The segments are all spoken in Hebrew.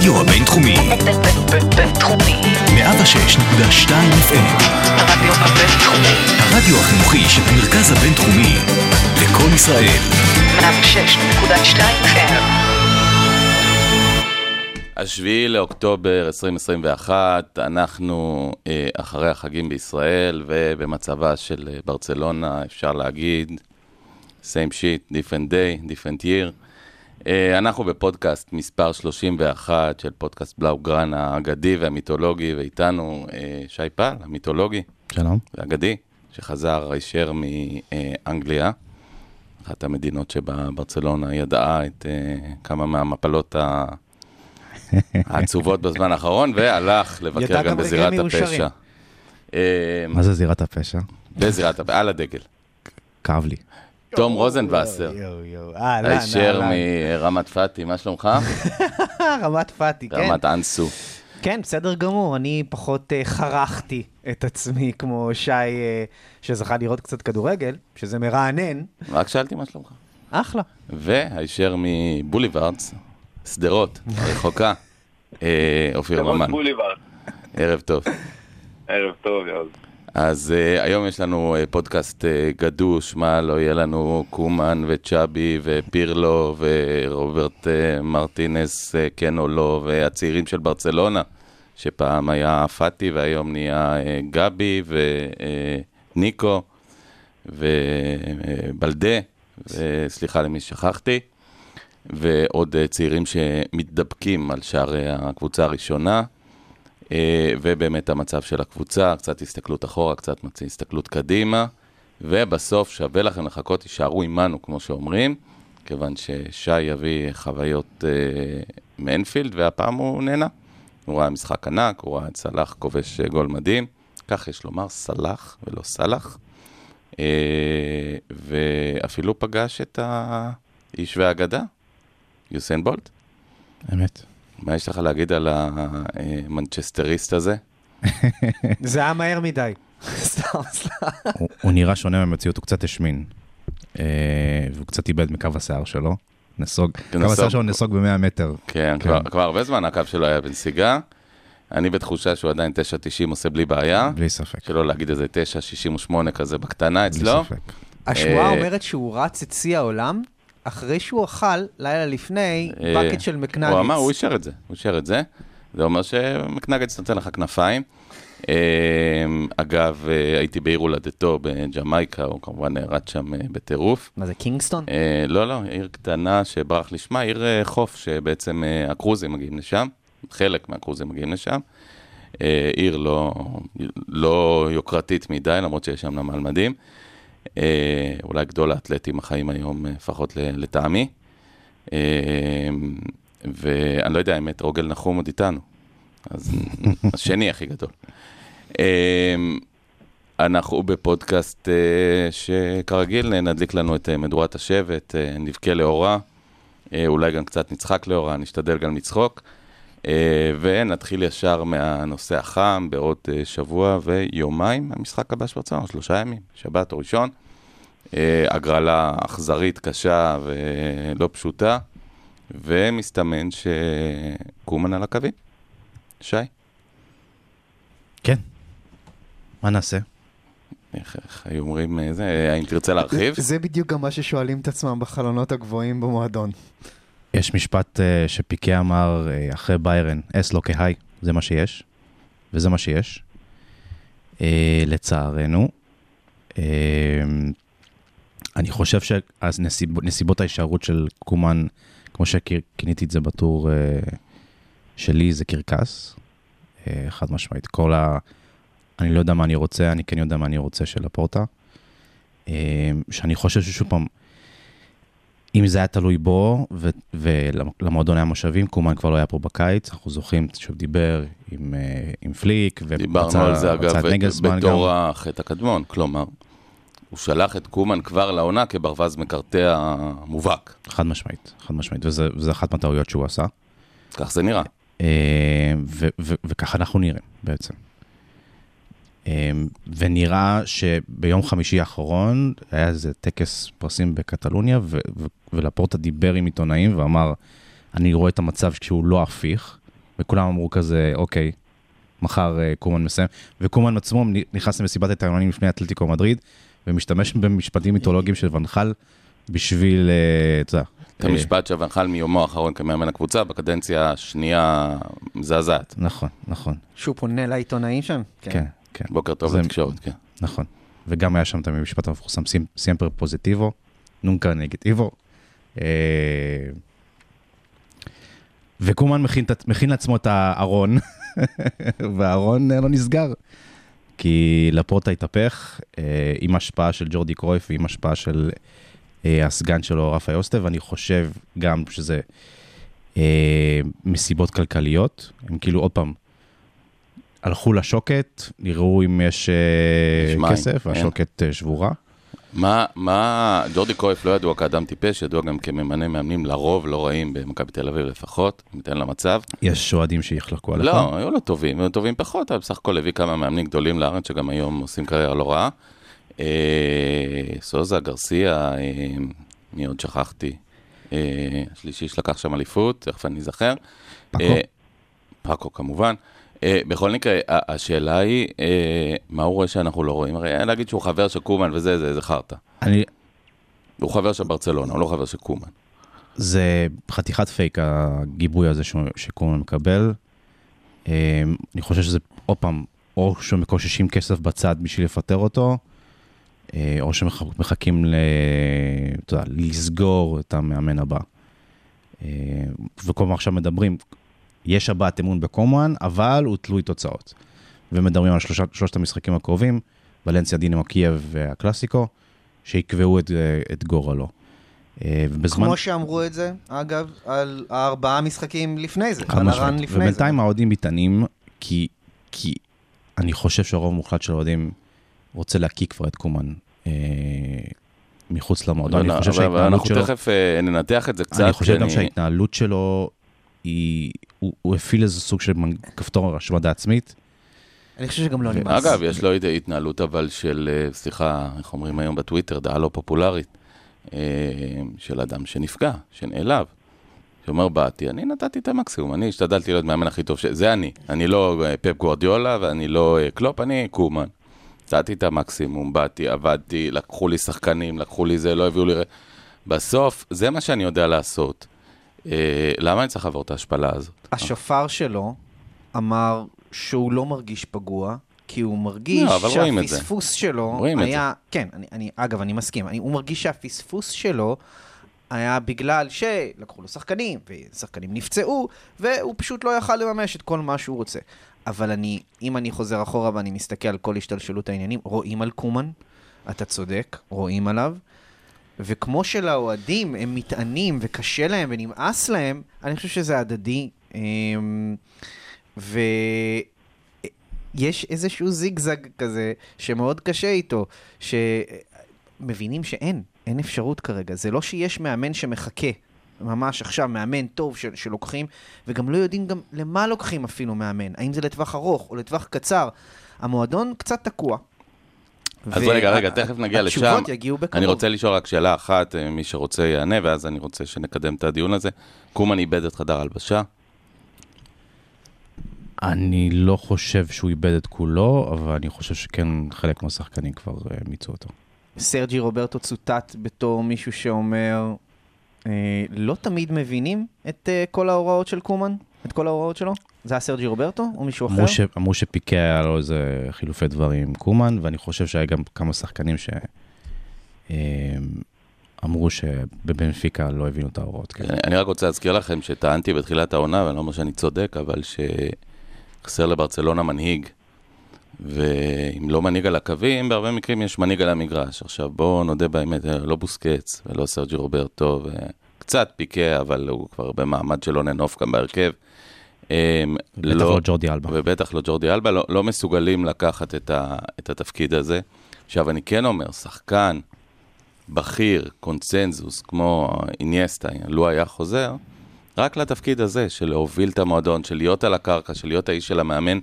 הרדיו הבינתחומי, בינתחומי. 106.2 FM, הרדיו הבינתחומי. הרדיו החינוכי של המרכז הבינתחומי, לקום ישראל, 106.2 FM. השביעי לאוקטובר 2021, אנחנו אה, אחרי החגים בישראל ובמצבה של אה, ברצלונה, אפשר להגיד, same shit, different day, different year. אה, אנחנו בפודקאסט מספר 31 של פודקאסט בלאוגרן האגדי והמיתולוגי, ואיתנו אה, שי פל, המיתולוגי שלום. והאגדי, שחזר הישר מאנגליה, אחת המדינות שבה ברצלונה ידעה את אה, כמה מהמפלות ה... העצובות בזמן האחרון, והלך לבקר גם בזירת. הפשע. מה זה זירת הפשע? בזירת הפשע, על הדגל. כאב לי. תום רוזנבסר, יואו, יואו. אהלן, הישר אהלן. מרמת פתי, מה שלומך? רמת פתי, כן. רמת אנסו. כן, בסדר גמור. אני פחות אה, חרכתי את עצמי כמו שי, אה, שזכה לראות קצת כדורגל, שזה מרענן. רק שאלתי מה שלומך. אחלה. והישר מבוליברדס, שדרות, הרחוקה, אה, אופיר ממן. ערב טוב. ערב טוב, יעוז. אז uh, היום יש לנו uh, פודקאסט uh, גדוש, מה לא יהיה לנו קומן וצ'אבי ופירלו ורוברט uh, מרטינס, uh, כן או לא, והצעירים של ברצלונה, שפעם היה פאטי והיום נהיה uh, גבי וניקו ובלדה, וסליחה למי ששכחתי, ועוד uh, צעירים שמתדבקים על שערי הקבוצה הראשונה. אה, ובאמת המצב של הקבוצה, קצת הסתכלות אחורה, קצת הסתכלות קדימה, ובסוף שווה לכם לחכות, תישארו עמנו, כמו שאומרים, כיוון ששי יביא חוויות אה, מאנפילד, והפעם הוא נהנה. הוא ראה משחק ענק, הוא ראה את סלאח כובש אה, גול מדהים, כך יש לומר סלאח ולא סלאח, אה, ואפילו פגש את האיש והאגדה, יוסיין בולט. אמת. מה יש לך להגיד על המנצ'סטריסט הזה? זה היה מהר מדי. סתם, סתם. הוא- נראה שונה מהמציאות, הוא קצת השמין. אה, והוא קצת איבד מקו השיער שלו. נסוג, קו נסוג. השיער שלו נסוג ב-100 מטר. כן, כן. כבר, הרבה זמן הקו שלו היה בנסיגה. אני בתחושה שהוא עדיין 9.90 עושה בלי בעיה. בלי ספק. שלא להגיד איזה 9.68 כזה בקטנה בלי אצלו. ספק. השמועה אה, אומרת שהוא רץ את שיא העולם, אחרי שהוא אכל לילה לפני אה, בקט של מקנגץ. הוא אמר, הוא אישר את זה, הוא אישר את זה. זה אומר שמקנגץ נותן לך כנפיים. אה, אגב, אה, הייתי בעיר הולדתו בג'מייקה, הוא כמובן רץ שם אה, בטירוף. מה זה, קינגסטון? אה, לא, לא, עיר קטנה שברח לשמה, עיר אה, חוף שבעצם אה, הקרוזים מגיעים לשם, חלק מהקרוזים מגיעים לשם. אה, עיר לא, לא יוקרתית מדי, למרות שיש שם נמל מדהים. אה, אולי גדול האתלטים החיים היום, אה, לפחות לטעמי. אה, ואני לא יודע, האמת, רוגל נחום עוד איתנו. אז השני הכי גדול. אנחנו בפודקאסט שכרגיל נדליק לנו את מדורת השבט, נבכה לאורה, אולי גם קצת נצחק לאורה, נשתדל גם לצחוק, ונתחיל ישר מהנושא החם בעוד אה, שבוע ויומיים, המשחק הבא של ברצלונה, שלושה ימים, שבת או ראשון. אה, הגרלה אכזרית, קשה ולא פשוטה, ומסתמן שקומן על הקווים. שי, כן. מה נעשה? איך, איך היו אומרים, אה, זה, האם תרצה להרחיב? זה בדיוק גם מה ששואלים את עצמם בחלונות הגבוהים במועדון. יש משפט אה, שפיקה אמר אה, אחרי ביירן, אס לא כהי, זה מה שיש, וזה מה שיש. אה, לצערנו. אה, אני חושב שנסיבות ההישארות של קומן, כמו שכיניתי את זה בטור אה, שלי, זה קרקס. אה, חד משמעית. כל ה... אני לא יודע מה אני רוצה, אני כן יודע מה אני רוצה של הפורטה. אה, שאני חושב ששוב פעם, אם זה היה תלוי בו, ו- ולמועדון היה משאבים, קומן כבר לא היה פה בקיץ, אנחנו זוכרים שהוא דיבר עם, אה, עם פליק, דיברנו על זה אגב בתור גם. החטא הקדמון, כלומר, הוא שלח את קומן כבר לעונה כברווז מקרטע מובהק, חד משמעית, חד משמעית, וזה, וזה אחת מהטעויות שהוא עשה. כך זה נראה. אה, ו- ו- וככה אנחנו נראים בעצם. אה, ונראה שביום חמישי האחרון היה איזה טקס פרסים בקטלוניה, ו- ו- ולפורטה דיבר עם עיתונאים ואמר, אני רואה את המצב שהוא לא הפיך, וכולם אמרו כזה, אוקיי, מחר אה, קומן מסיים, וקומן עצמו נכנס למסיבת העיתונאים לפני אתלטיקו מדריד, ומשתמש במשפטים מיתולוגיים של ונחל בשביל, אה, אתה יודע, את המשפט שהוונחל מיומו האחרון כמאמן הקבוצה, בקדנציה השנייה מזעזעת. נכון, נכון, שהוא פונה לעיתונאים שם? כן, כן. בוקר טוב זה- לתקשורת, כן. נכון. וגם היה שם את המשפט המפורסם, "סימ- סימפר פוזיטיבו, נונקה נגטיבו. אה, וקומן מכין, מכין לעצמו את הארון, והארון אה, לא נסגר. כי לפורטה התהפך אה, עם השפעה של ג'ורדי קרויף ועם השפעה של הסגן שלו, רפה יוסטב, ואני חושב גם שזה מסיבות כלכליות. הם כאילו, עוד פעם, הלכו לשוקת, יראו אם יש אה, יש מים, כסף, כן. והשוקת אה, שבורה. מה, מה, ג'ורדי קרויף לא ידוע כאדם טיפש, ידוע גם כממנה מאמנים לרוב לא רעים במכבי תל אביב לפחות, ניתן למצב. יש אוהדים שיחלקו עליך. לא, היו לו טובים, היו טובים פחות, אבל בסך הכל הביא כמה מאמנים גדולים לארץ, שגם היום עושים קריירה לא רעה. אה, סוזה, גרסיה, אה, מי עוד שכחתי? אה, השלישי שלקח שם אליפות, תכף אני אזכר. פאקו. אה, פאקו כמובן. אה, בכל מקרה, השאלה היא, אה, מה הוא רואה שאנחנו לא רואים? הרי להגיד שהוא חבר של קומן וזה, זה זה חרטא. אני, הוא חבר של ברצלונה, הוא לא חבר של קומן. זה חתיכת פייק הגיבוי הזה שקומן מקבל. אה, אני חושב שזה, עוד פעם, או שמקוששים כסף בצד בשביל לפטר אותו, או שמחכים ל... אתה יודע, לסגור את המאמן הבא. וכל הזמן עכשיו מדברים, יש הבעת אמון בקומן, אבל הוא תלוי תוצאות. ומדברים על שלושה, שלושת המשחקים הקרובים, ולנסיה, דינמו, קייב והקלאסיקו, שיקבעו את, אה, את גורלו. אה, ובזמן... כמו שאמרו את זה, אגב, על הארבעה משחקים לפני זה, על. הרן לפני זה. ובינתיים האוהדים מתענים, כי, כי אני חושב שהרוב המוחלט של האוהדים רוצה להקיא כבר את קומן אה, מחוץ למועדון. אני חושב אבל- אבל שההתנהלות אנחנו שלו, תכף אה, ננתח את זה קצת. אני חושב גם אני- שההתנהלות שלו, היא, הוא, הוא הפעיל איזה סוג של כפתור השמדה עצמית. אני חושב שגם לא נמאס. אגב, יש לו התנהלות אבל של, אה, סליחה, איך אומרים היום בטוויטר, דעה לא פופולרית, אה, של אדם שנפגע, שנעלב. שאומר, באתי, אני נתתי את המקסימום, אני השתדלתי להיות מאמן הכי טוב, ש... זה אני. אני לא אה, פפ גוורדיולה ואני לא קלופ, אני קומן. נתתי את המקסימום, באתי, עבדתי, לקחו לי שחקנים, לקחו לי זה, לא הביאו לי... בסוף, זה מה שאני יודע לעשות. למה אני צריך לעבור את ההשפלה הזאת? השופר שלו אמר שהוא לא מרגיש פגוע, כי הוא מרגיש לא. שהפספוס שלו רואים את היה... כן, אני, אני, אגב, אני מסכים. אני, הוא מרגיש שהפספוס שלו היה בגלל שלקחו לו שחקנים, ושחקנים נפצעו, והוא פשוט לא יכל לממש את כל מה שהוא רוצה. אבל אני, אם אני חוזר אחורה ואני מסתכל על כל השתלשלות העניינים, רואים על קומן, אתה צודק, רואים עליו. וכמו שלאוהדים הם מתענים וקשה להם ונמאס להם, אני חושב שזה הדדי. אמ, ויש איזשהו זיגזג כזה שמאוד קשה איתו, שמבינים שאין, אין אפשרות כרגע. זה לא שיש מאמן שמחכה. ממש עכשיו, מאמן טוב של, שלוקחים, וגם לא יודעים גם למה לוקחים אפילו מאמן. האם זה לטווח ארוך או לטווח קצר. המועדון קצת תקוע. אז רגע, רגע, תכף נגיע לשם. התשובות יגיעו בקרוב. אני רוצה לשאול רק שאלה אחת, אה, מי שרוצה יענה, ואז אני רוצה שנקדם את הדיון הזה. קומן איבד את חדר ההלבשה. אני לא חושב שהוא איבד את כולו, אבל אני חושב שכן חלק מהשחקנים כבר אה, מיצו אותו. סרג'י רוברטו צוטט בתור מישהו שאומר, אה, לא תמיד מבינים את אה, כל ההוראות של קומן? את כל ההוראות שלו? זה היה סרג'י רוברטו או מישהו אחר? אמרו, ש, אמרו שפיקה היה לו איזה חילופי דברים עם קומן, ואני חושב שהיה גם כמה שחקנים שאמרו שבבנפיקה לא הבינו את ההוראות. כן. אני, אני רק רוצה להזכיר לכם שטענתי בתחילת העונה, ואני לא אומר שאני צודק, אבל שחסר לברצלונה מנהיג. ואם לא מנהיג על הקווים, בהרבה מקרים יש מנהיג על המגרש. עכשיו בואו נודה באמת, אה, לא בוסקץ ולא סרג'י רוברטו, וקצת פיקה, אבל הוא כבר במעמד שלא ננוף גם בהרכב. אמ, בטח לא ג'ורדי אלבה. ובטח לא ג'ורדי אלבה, לא, לא מסוגלים לקחת את, ה, את התפקיד הזה. עכשיו, אני כן אומר, שחקן בכיר, קונצנזוס, כמו אינייסטה, לו היה חוזר, רק לתפקיד הזה, של להוביל את המועדון, של להיות על הקרקע, של להיות האיש של המאמן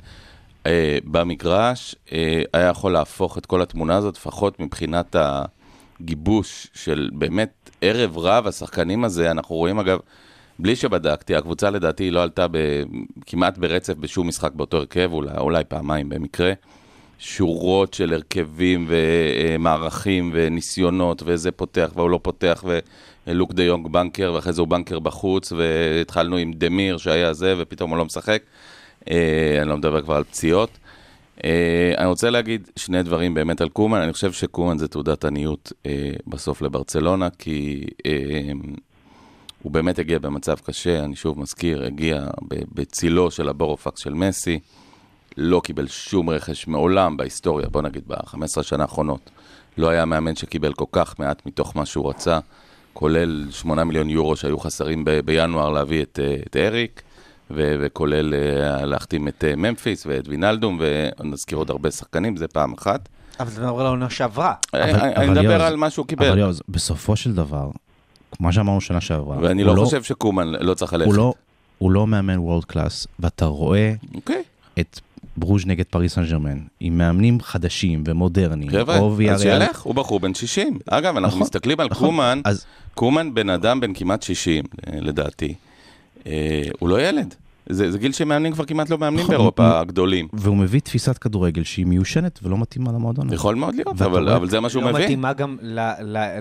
אה, במגרש, אה, היה יכול להפוך את כל התמונה הזאת, לפחות מבחינת הגיבוש של באמת ערב רב, השחקנים הזה, אנחנו רואים אגב, בלי שבדקתי, הקבוצה לדעתי לא עלתה ב, כמעט ברצף בשום משחק באותו הרכב, אולי, אולי פעמיים במקרה. שורות של הרכבים ומערכים וניסיונות, וזה פותח והוא לא פותח, ולוק דה יונג בנקר, ואחרי זה הוא בנקר בחוץ, והתחלנו עם דמיר שהיה זה, ופתאום הוא לא משחק. אה, אני לא מדבר כבר על פציעות. אה, אני רוצה להגיד שני דברים באמת על קומן, אני חושב שקומן זה תעודת עניות אה, בסוף לברצלונה, כי הוא באמת הגיע במצב קשה, אני שוב מזכיר, הגיע בצילו של הבורופקס של מסי. לא קיבל שום רכש מעולם בהיסטוריה, בוא נגיד ב-15 שנה האחרונות. לא היה מאמן שקיבל כל כך מעט מתוך מה שהוא רצה, כולל 8 מיליון יורו שהיו חסרים ב- בינואר להביא את, אה, את אריק, ו- וכולל אה, להחתים את אה, ממפיס ואת וינלדום, ונזכיר עוד הרבה שחקנים, זה פעם אחת. אבל זה מדבר על העונה שעברה. אני מדבר על מה שהוא קיבל. אבל עוז, בסופו של דבר, כמו שאמרנו שנה שעברה, ואני לא, לא חושב שקומן לא צריך ללכת. הוא לא, הוא לא מאמן world class, ואתה רואה okay. אוקיי. את ברוז' נגד פריס סן ג'רמן, עם מאמנים חדשים ומודרניים. חבר'ה, אז שילך, הוא בחור בן 60. אגב, אנחנו נכון, מסתכלים על נכון, קומן, אז... קומן בן אדם בן כמעט 60, לדעתי. אה, הוא לא ילד. זה, זה גיל שמאמנים כבר כמעט לא מאמנים נכון, באירופה הגדולים. והוא מביא תפיסת כדורגל שהיא מיושנת ולא מתאימה למועדון. יכול מאוד להיות, אבל, אבל זה מה שהוא לא מביא. לא מתאימה גם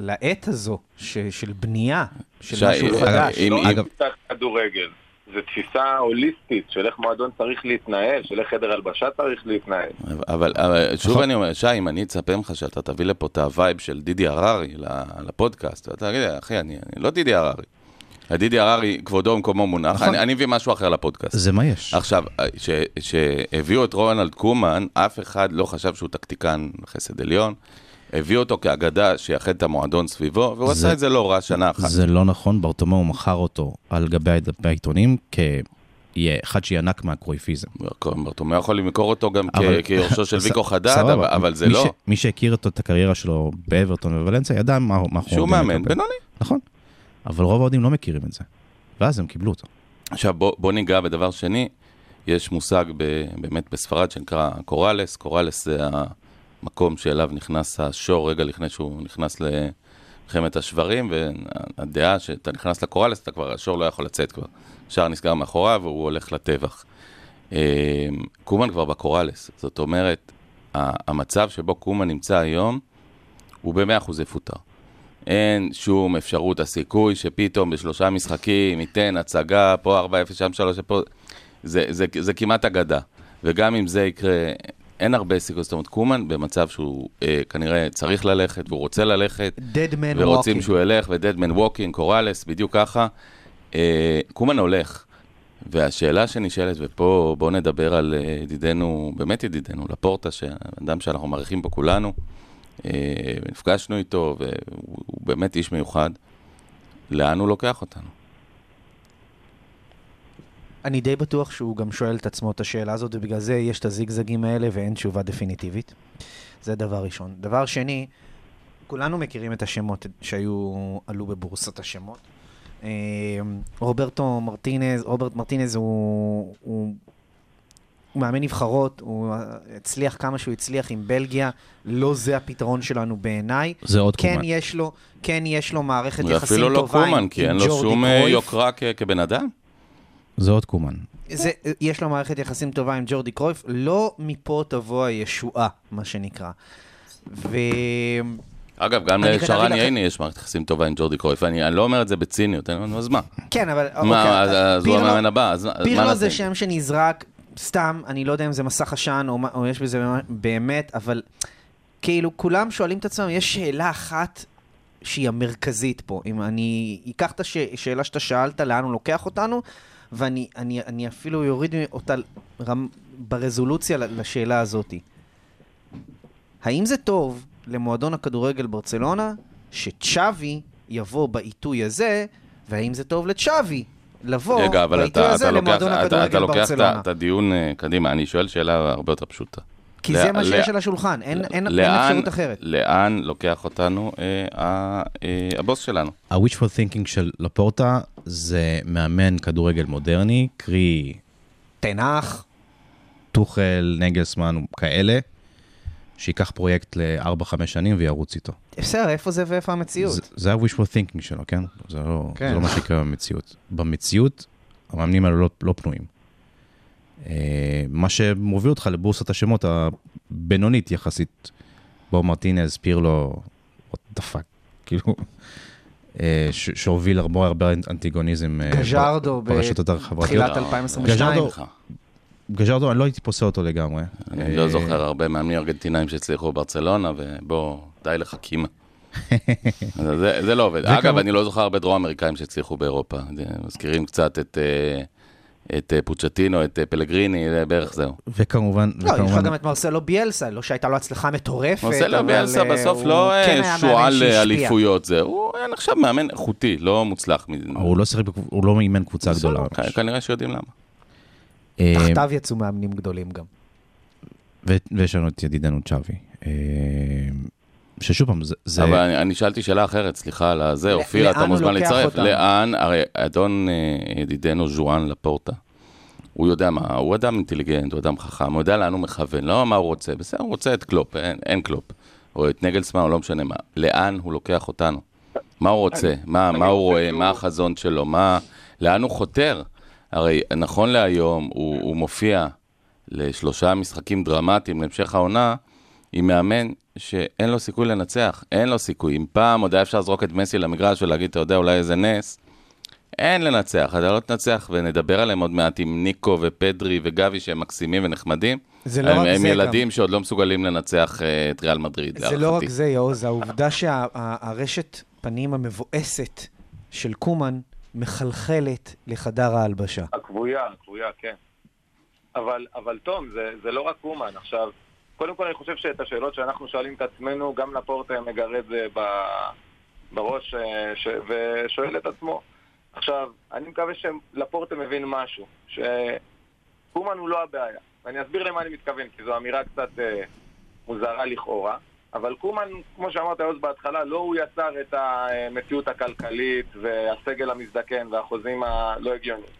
לעת הזו, ש, של בנייה, של שי, משהו חדש. לא אגב, כדורגל. זו תפיסה הוליסטית של איך מועדון צריך להתנהל, של איך חדר הלבשה צריך להתנהל. אבל, אבל שוב אני אומר, שי, אם אני אצפה ממך שאתה תביא לפה את ה vibe של דידי הררי לפודקאסט, ואתה תגיד, אחי, אני, אני לא דידי הררי. דידי הררי, כבודו במקומו מונח, נכון. אני, אני מביא משהו אחר לפודקאסט. זה מה יש. עכשיו, כשהביאו את רונלד קומן, אף אחד לא חשב שהוא טקטיקן חסד עליון. הביא אותו כאגדה שיחד את המועדון סביבו, והוא זה, עשה את זה לא רע שנה אחת. זה לא נכון, ברטומו הוא מכר אותו על גבי העיתונים כאחד שינק מהקרויפיזם. ברטומו יכול למכור אותו גם כיורשו של ויקו חדד, אבל, אבל זה לא. ש, מי שהכיר אותו את הקריירה שלו באברטון ובוולנסיה ידע מה אנחנו שהוא מאמן בינוני. נכון, אבל רוב האוהדים לא מכירים את זה, ואז הם קיבלו אותו. עכשיו בוא, בוא ניגע בדבר שני, יש מושג ב, באמת בספרד שנקרא קוראלס, קוראלס זה ה... המקום שאליו נכנס השור רגע לפני שהוא נכנס למלחמת השברים, והדעה שאתה נכנס לקוראלס, אתה כבר, השור לא יכול לצאת כבר. השער נסגר מאחוריו והוא הולך לטבח. אה, קומן כבר בקוראלס, זאת אומרת, המצב שבו קומן נמצא היום, הוא במאה אחוז יפוטר. אין שום אפשרות, הסיכוי שפתאום בשלושה משחקים ייתן הצגה, פה 4-0, שם 3, פה... זה, זה, זה כמעט אגדה. וגם אם זה יקרה, אין הרבה סיכוי, זאת אומרת, קומן במצב שהוא אה, כנראה צריך ללכת והוא רוצה ללכת. Dead man ורוצים walking. שהוא ילך, ו-dead man walking, קוראלס, בדיוק ככה. אה, קומן הולך. והשאלה שנשאלת, ופה בואו נדבר על אה, ידידנו, באמת ידידנו, לפורטה, אדם שאנחנו מעריכים פה כולנו. אה, נפגשנו איתו, והוא באמת איש מיוחד. לאן הוא לוקח אותנו? אני די בטוח שהוא גם שואל את עצמו את השאלה הזאת, ובגלל זה יש את הזיגזגים האלה ואין תשובה דפיניטיבית. זה דבר ראשון. דבר שני, כולנו מכירים את השמות שהיו, עלו בבורסת השמות. אה, רוברטו מרטינז, רוברט מרטינז הוא, הוא, הוא מאמן נבחרות, הוא הצליח כמה שהוא הצליח עם בלגיה, לא זה הפתרון שלנו בעיניי. זה עוד כן קומן. יש לו, כן יש לו מערכת יחסים טובה עם ג'ורדי קרויף. ואפילו לא קומן, כי אין לו שום אה, קרויף. יוקרה כ- כבן אדם. זה עוד קומן. זה, יש לו מערכת יחסים טובה עם ג'ורדי קרויף, לא מפה תבוא הישועה, מה שנקרא. ו... אגב, גם לשרן ייני יש מערכת יחסים טובה עם ג'ורדי קרויף, אני לא אומר את זה בציניות, אני אומר, אז מה? כן, אבל... מה, אז- אוקיי, אז הוא המאמן הבא, אז מה פירלו זה נעשה? שם שנזרק, סתם, אני לא יודע אם זה מסך עשן או יש בזה באמת, אבל כאילו כולם שואלים את עצמם, יש שאלה אחת שהיא המרכזית פה. אם אני אקח את השאלה שאתה שאלת, לאן הוא לוקח אותנו, ואני אני, אני אפילו יוריד אותה רמ, ברזולוציה לשאלה הזאת. האם זה טוב למועדון הכדורגל ברצלונה שצ'אבי יבוא בעיתוי הזה, והאם זה טוב לצ'אבי לבוא רגע, אבל בעיתוי אתה הזה אתה לוקח- למועדון אתה- הכדורגל אתה לוקח את ברצלונה? ה- את הדיון אה, קדימה, אני שואל שאלה הרבה יותר פשוטה. כי לא- זה מה לא- שיש על השולחן, אין, אין, אין לאן- אפשרות אחרת. לאן לוקח אותנו אה, ה- אה, הבוס שלנו? ה-wishful thinking של לפורטה זה מאמן כדורגל מודרני, קרי תנח, טוחל, נגלסמן, כאלה, שייקח פרויקט ל-4-5 שנים וירוץ איתו. בסדר, איפה זה ואיפה המציאות? זה- זה ה-wishful thinking שלו, כן? זה לא, כן. זה לא מה שיקרה במציאות. במציאות, המאמנים האלו לא, לא פנויים. אה, מה שמוביל אותך לבורסת השמות הבינונית יחסית, בוב מרטינז, פירלו, what the fuck, כאילו, אה, ש- שהוביל הרבה הרבה אנטיגוניזם אה, גז'רדו ב- ברשתות החברתיות. בתחילת 2022. גז'רדו- אני לא הייתי פוסל אותו לגמרי. אני לא זוכר הרבה מאמנים ארגנטינאים שהצליחו בברצלונה, ובוא, די לך קימה. זה, זה לא עובד. אגב, אני לא זוכר הרבה דרום אמריקאים שהצליחו באירופה. מזכירים קצת את, את אה, פוצ'טינו, את אה, פלגריני, זה בערך זהו. וכמובן, לא, יש לך וכמובן, גם את מרסלו ביאלסה, לא שהייתה לו הצלחה מטורפת, מרסלו ביאלסה אה, בסוף הוא לא כן שועל. אליפויות, זה, הוא היה נחשב מאמן איכותי, לא מוצלח. מ- הוא לא שיחק, הוא לא אימן קבוצה גדולה. כ- כנראה שיודעים למה. תחתיו יצאו מאמנים גדולים גם. ויש לנו את ידידנו צ'אבי. ששוב פעם, זה... זה- אבל אני, אני שאלתי שאלה אחרת, סליחה על הזה, ל- אופיר, לאן אתה הוא מוזמן לוקח להצטרף. אותנו? לאן, הרי אדון אה, ידידנו ז'ואן לפורטה, הוא יודע מה, הוא אדם אינטליגנט, הוא אדם חכם, הוא יודע לאן הוא מכוון, לא מה הוא רוצה, בסדר, הוא רוצה את קלופ, אין, אין קלופ, או את נגלסמן, או לא משנה מה, לאן הוא לוקח אותנו? מה הוא רוצה? מה, אני מה הוא רואה? מה החזון שלו? מה, לאן הוא חותר? הרי נכון להיום הוא, הוא מופיע לשלושה משחקים דרמטיים להמשך העונה, עם מאמן שאין לו סיכוי לנצח, אין לו סיכוי. אם פעם עוד היה אפשר לזרוק את מסי למגרש ולהגיד, אתה יודע, אולי איזה נס, אין לנצח. אתה לא תנצח, ונדבר עליהם עוד מעט עם ניקו ופדרי וגבי שהם מקסימים ונחמדים. זה לא הם, רק הם זה ילדים שעוד לא מסוגלים לנצח אה, את ריאל מדריד, זה לא רק זה, יעוז, העובדה שהרשת פנים המבואסת של קומן מחלחלת לחדר ההלבשה. הקבויה, הקבויה, כן. אבל, אבל תום, זה, זה לא רק אומן. עכשיו, קודם כל אני חושב שאת השאלות שאנחנו שואלים את עצמנו, גם לפורטה מגרד זה ב, בראש אה, ש, ושואל את עצמו. עכשיו, אני מקווה שלפורטה מבין משהו, שקומן הוא לא הבעיה. ואני אסביר למה אני מתכוון, כי זו אמירה קצת אה, מוזרה לכאורה. אבל קומן, כמו שאמרת עוז בהתחלה, לא הוא יצר את המציאות הכלכלית והסגל המזדקן והחוזים הלא הגיוניים.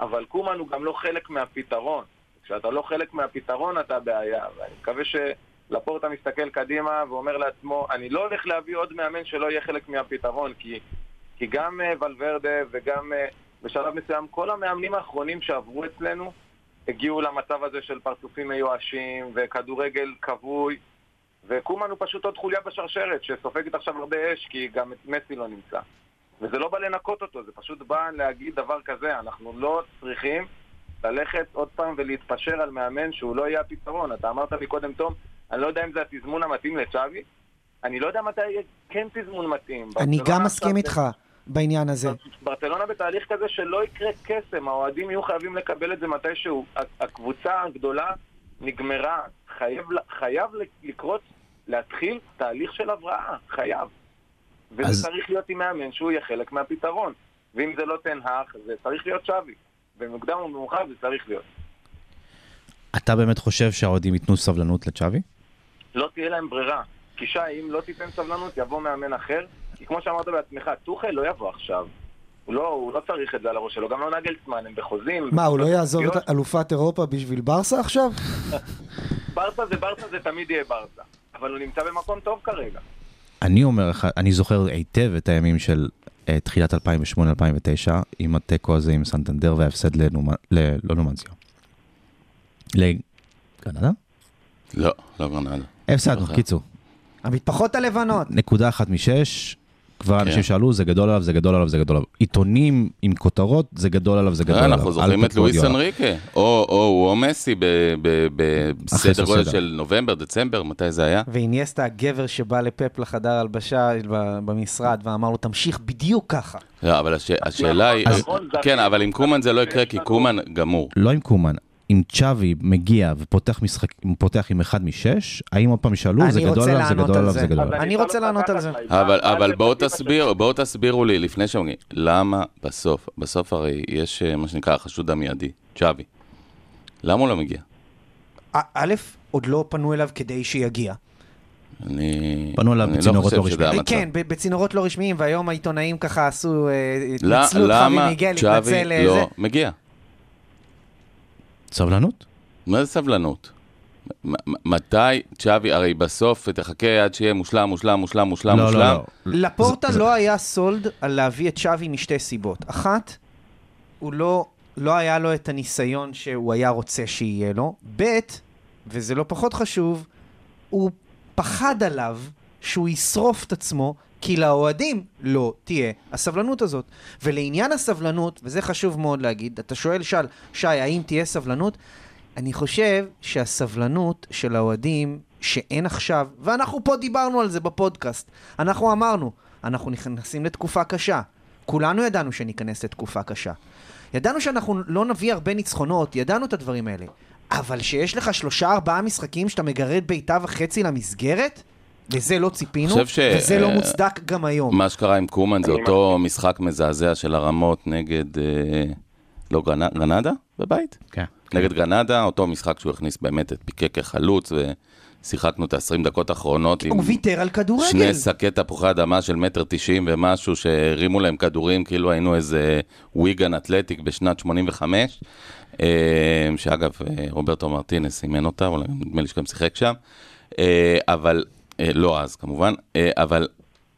אבל קומן הוא גם לא חלק מהפתרון. כשאתה לא חלק מהפתרון אתה בעיה, ואני מקווה שלפורטה מסתכל קדימה ואומר לעצמו, אני לא הולך להביא עוד מאמן שלא יהיה חלק מהפתרון, כי, כי גם uh, ולוורדה וגם uh, בשלב מסוים כל המאמנים האחרונים שעברו אצלנו הגיעו למצב הזה של פרצופים מיואשים וכדורגל כבוי, וקומן הוא פשוט עוד חוליה בשרשרת שסופגת עכשיו הרבה אש כי גם מסי לא נמצא. וזה לא בא לנקות אותו, זה פשוט בא להגיד דבר כזה, אנחנו לא צריכים ללכת עוד פעם ולהתפשר על מאמן שהוא לא יהיה הפתרון. אתה אמרת מקודם, תום, אני לא יודע אם זה התזמון המתאים לצ'אבי, אני לא יודע מתי יהיה כן תזמון מתאים. אני גם מסכים איתך בעניין הזה. ברצלונה בתהליך כזה שלא יקרה קסם, האוהדים יהיו חייבים לקבל את זה מתישהו. הקבוצה הגדולה נגמרה, חייב, חייב לקרות, להתחיל תהליך של הבראה, חייב. וזה אז- צריך להיות עם מאמן שהוא יהיה חלק מהפתרון. ואם זה לא תנהך, זה צריך להיות שווי. במוקדם או במאוחר זה צריך להיות. אתה באמת חושב שהאוהדים ייתנו סבלנות לצ'אבי? לא תהיה להם ברירה. כי שי, אם לא תיתן סבלנות, יבוא מאמן אחר. כי כמו שאמרת בעצמך, טוחל לא יבוא עכשיו. הוא לא, הוא לא צריך את זה על הראש שלו, גם לא נגלסמן, הם בחוזים. מה, הוא לא יעזוב. את אלופת אירופה בשביל ברסה עכשיו? ברסה זה ברסה, זה תמיד יהיה ברסה. אבל הוא נמצא במקום טוב כרגע. אני אומר לך, אני זוכר היטב את הימים של תחילת 2008-2009, עם התיקו הזה עם סנטנדר וההפסד לנומה- ל- לא. לגנדה? לא, לא גרנדה. הפסדנו, זוכר. קיצור. המטפחות הלבנות. נקודה אחת משש, כבר כן. אנשים שאלו, זה גדול עליו, זה גדול עליו, זה גדול עליו. עיתונים עם כותרות, זה גדול עליו, זה גדול אה, עליו. אנחנו זוכרים את לואיס. אנריקה, או או הוא או מסי בסדר גודל. של נובמבר, דצמבר, מתי זה היה? ואיניאסטה הגבר שבא לפפ לחדר הלבשה במשרד ואמר לו, תמשיך בדיוק ככה. לא, אבל הש- השאלה היא, נכון, כן, אבל עם קומן זה לא יקרה, כי קומן גמור. לא עם קומן, אם צ'אבי מגיע ופותח משחק, פותח עם אחד משש, האם עוד פעם ישאלו, זה גדול עליו, זה גדול על עליו, זה. גדול עליו. אני רוצה אותך לענות על זה. אבל, אבל בואו זה בדיוק תסביר, בואו תסבירו לי, לפני שאומרים, למה בסוף, בסוף הרי יש אה, מה שנקרא החשוד המיידי, צ'אבי. למה הוא לא מגיע? א- עוד לא פנו אליו כדי שיגיע. אני... פנו אליו אני בצינורות חושב לא שזה רשמיים. המצב. כן, ב- בצינורות לא רשמיים, והיום העיתונאים ככה עשו, אה, לא- התנצלות חבי למה מיגל, צ'אבי אה, לא. מגיע? סבלנות? מה זה סבלנות? מתי צ'אבי, הרי בסוף תחכה עד שיהיה מושלם, מושלם, מושלם, מושלם, לא, מושלם. לא, לא. לפורטה זה- לא היה סולד על להביא את שווי משתי סיבות. אחת, הוא לא, לא היה לו את הניסיון שהוא היה רוצה שיהיה לו. ב', וזה לא פחות חשוב, הוא פחד עליו שהוא ישרוף את עצמו, כי לאוהדים לא תהיה הסבלנות הזאת. ולעניין הסבלנות, וזה חשוב מאוד להגיד, אתה שואל, שאל, שי, האם תהיה סבלנות? אני חושב שהסבלנות של האוהדים שאין עכשיו, ואנחנו פה דיברנו על זה בפודקאסט, אנחנו אמרנו, אנחנו נכנסים לתקופה קשה. כולנו ידענו שניכנס לתקופה קשה. ידענו שאנחנו לא נביא הרבה ניצחונות, ידענו את הדברים האלה. אבל שיש לך שלושה ארבעה משחקים שאתה מגרד בעיטה וחצי למסגרת, לזה לא ציפינו, ש- וזה לא מוצדק גם היום. מה שקרה עם קומן זה אותו משחק מזעזע של הרמות נגד, אה, לא גרנ- גרנדה בבית? כן. נגד גרנדה, אותו משחק שהוא הכניס באמת את פיקה כחלוץ, ושיחקנו את ה-20 דקות האחרונות עם הוא ויתר על כדורגל. שני שקי תפוחי אדמה של מטר תשעים ומשהו, שהרימו להם כדורים כאילו היינו איזה וויגן אתלטיק בשנת 85, אה, שאגב, אה, רוברטו מרטינס אימן אותה, אולי נדמה לי שגם שיחק שם, אבל, לא אז כמובן, אה, אבל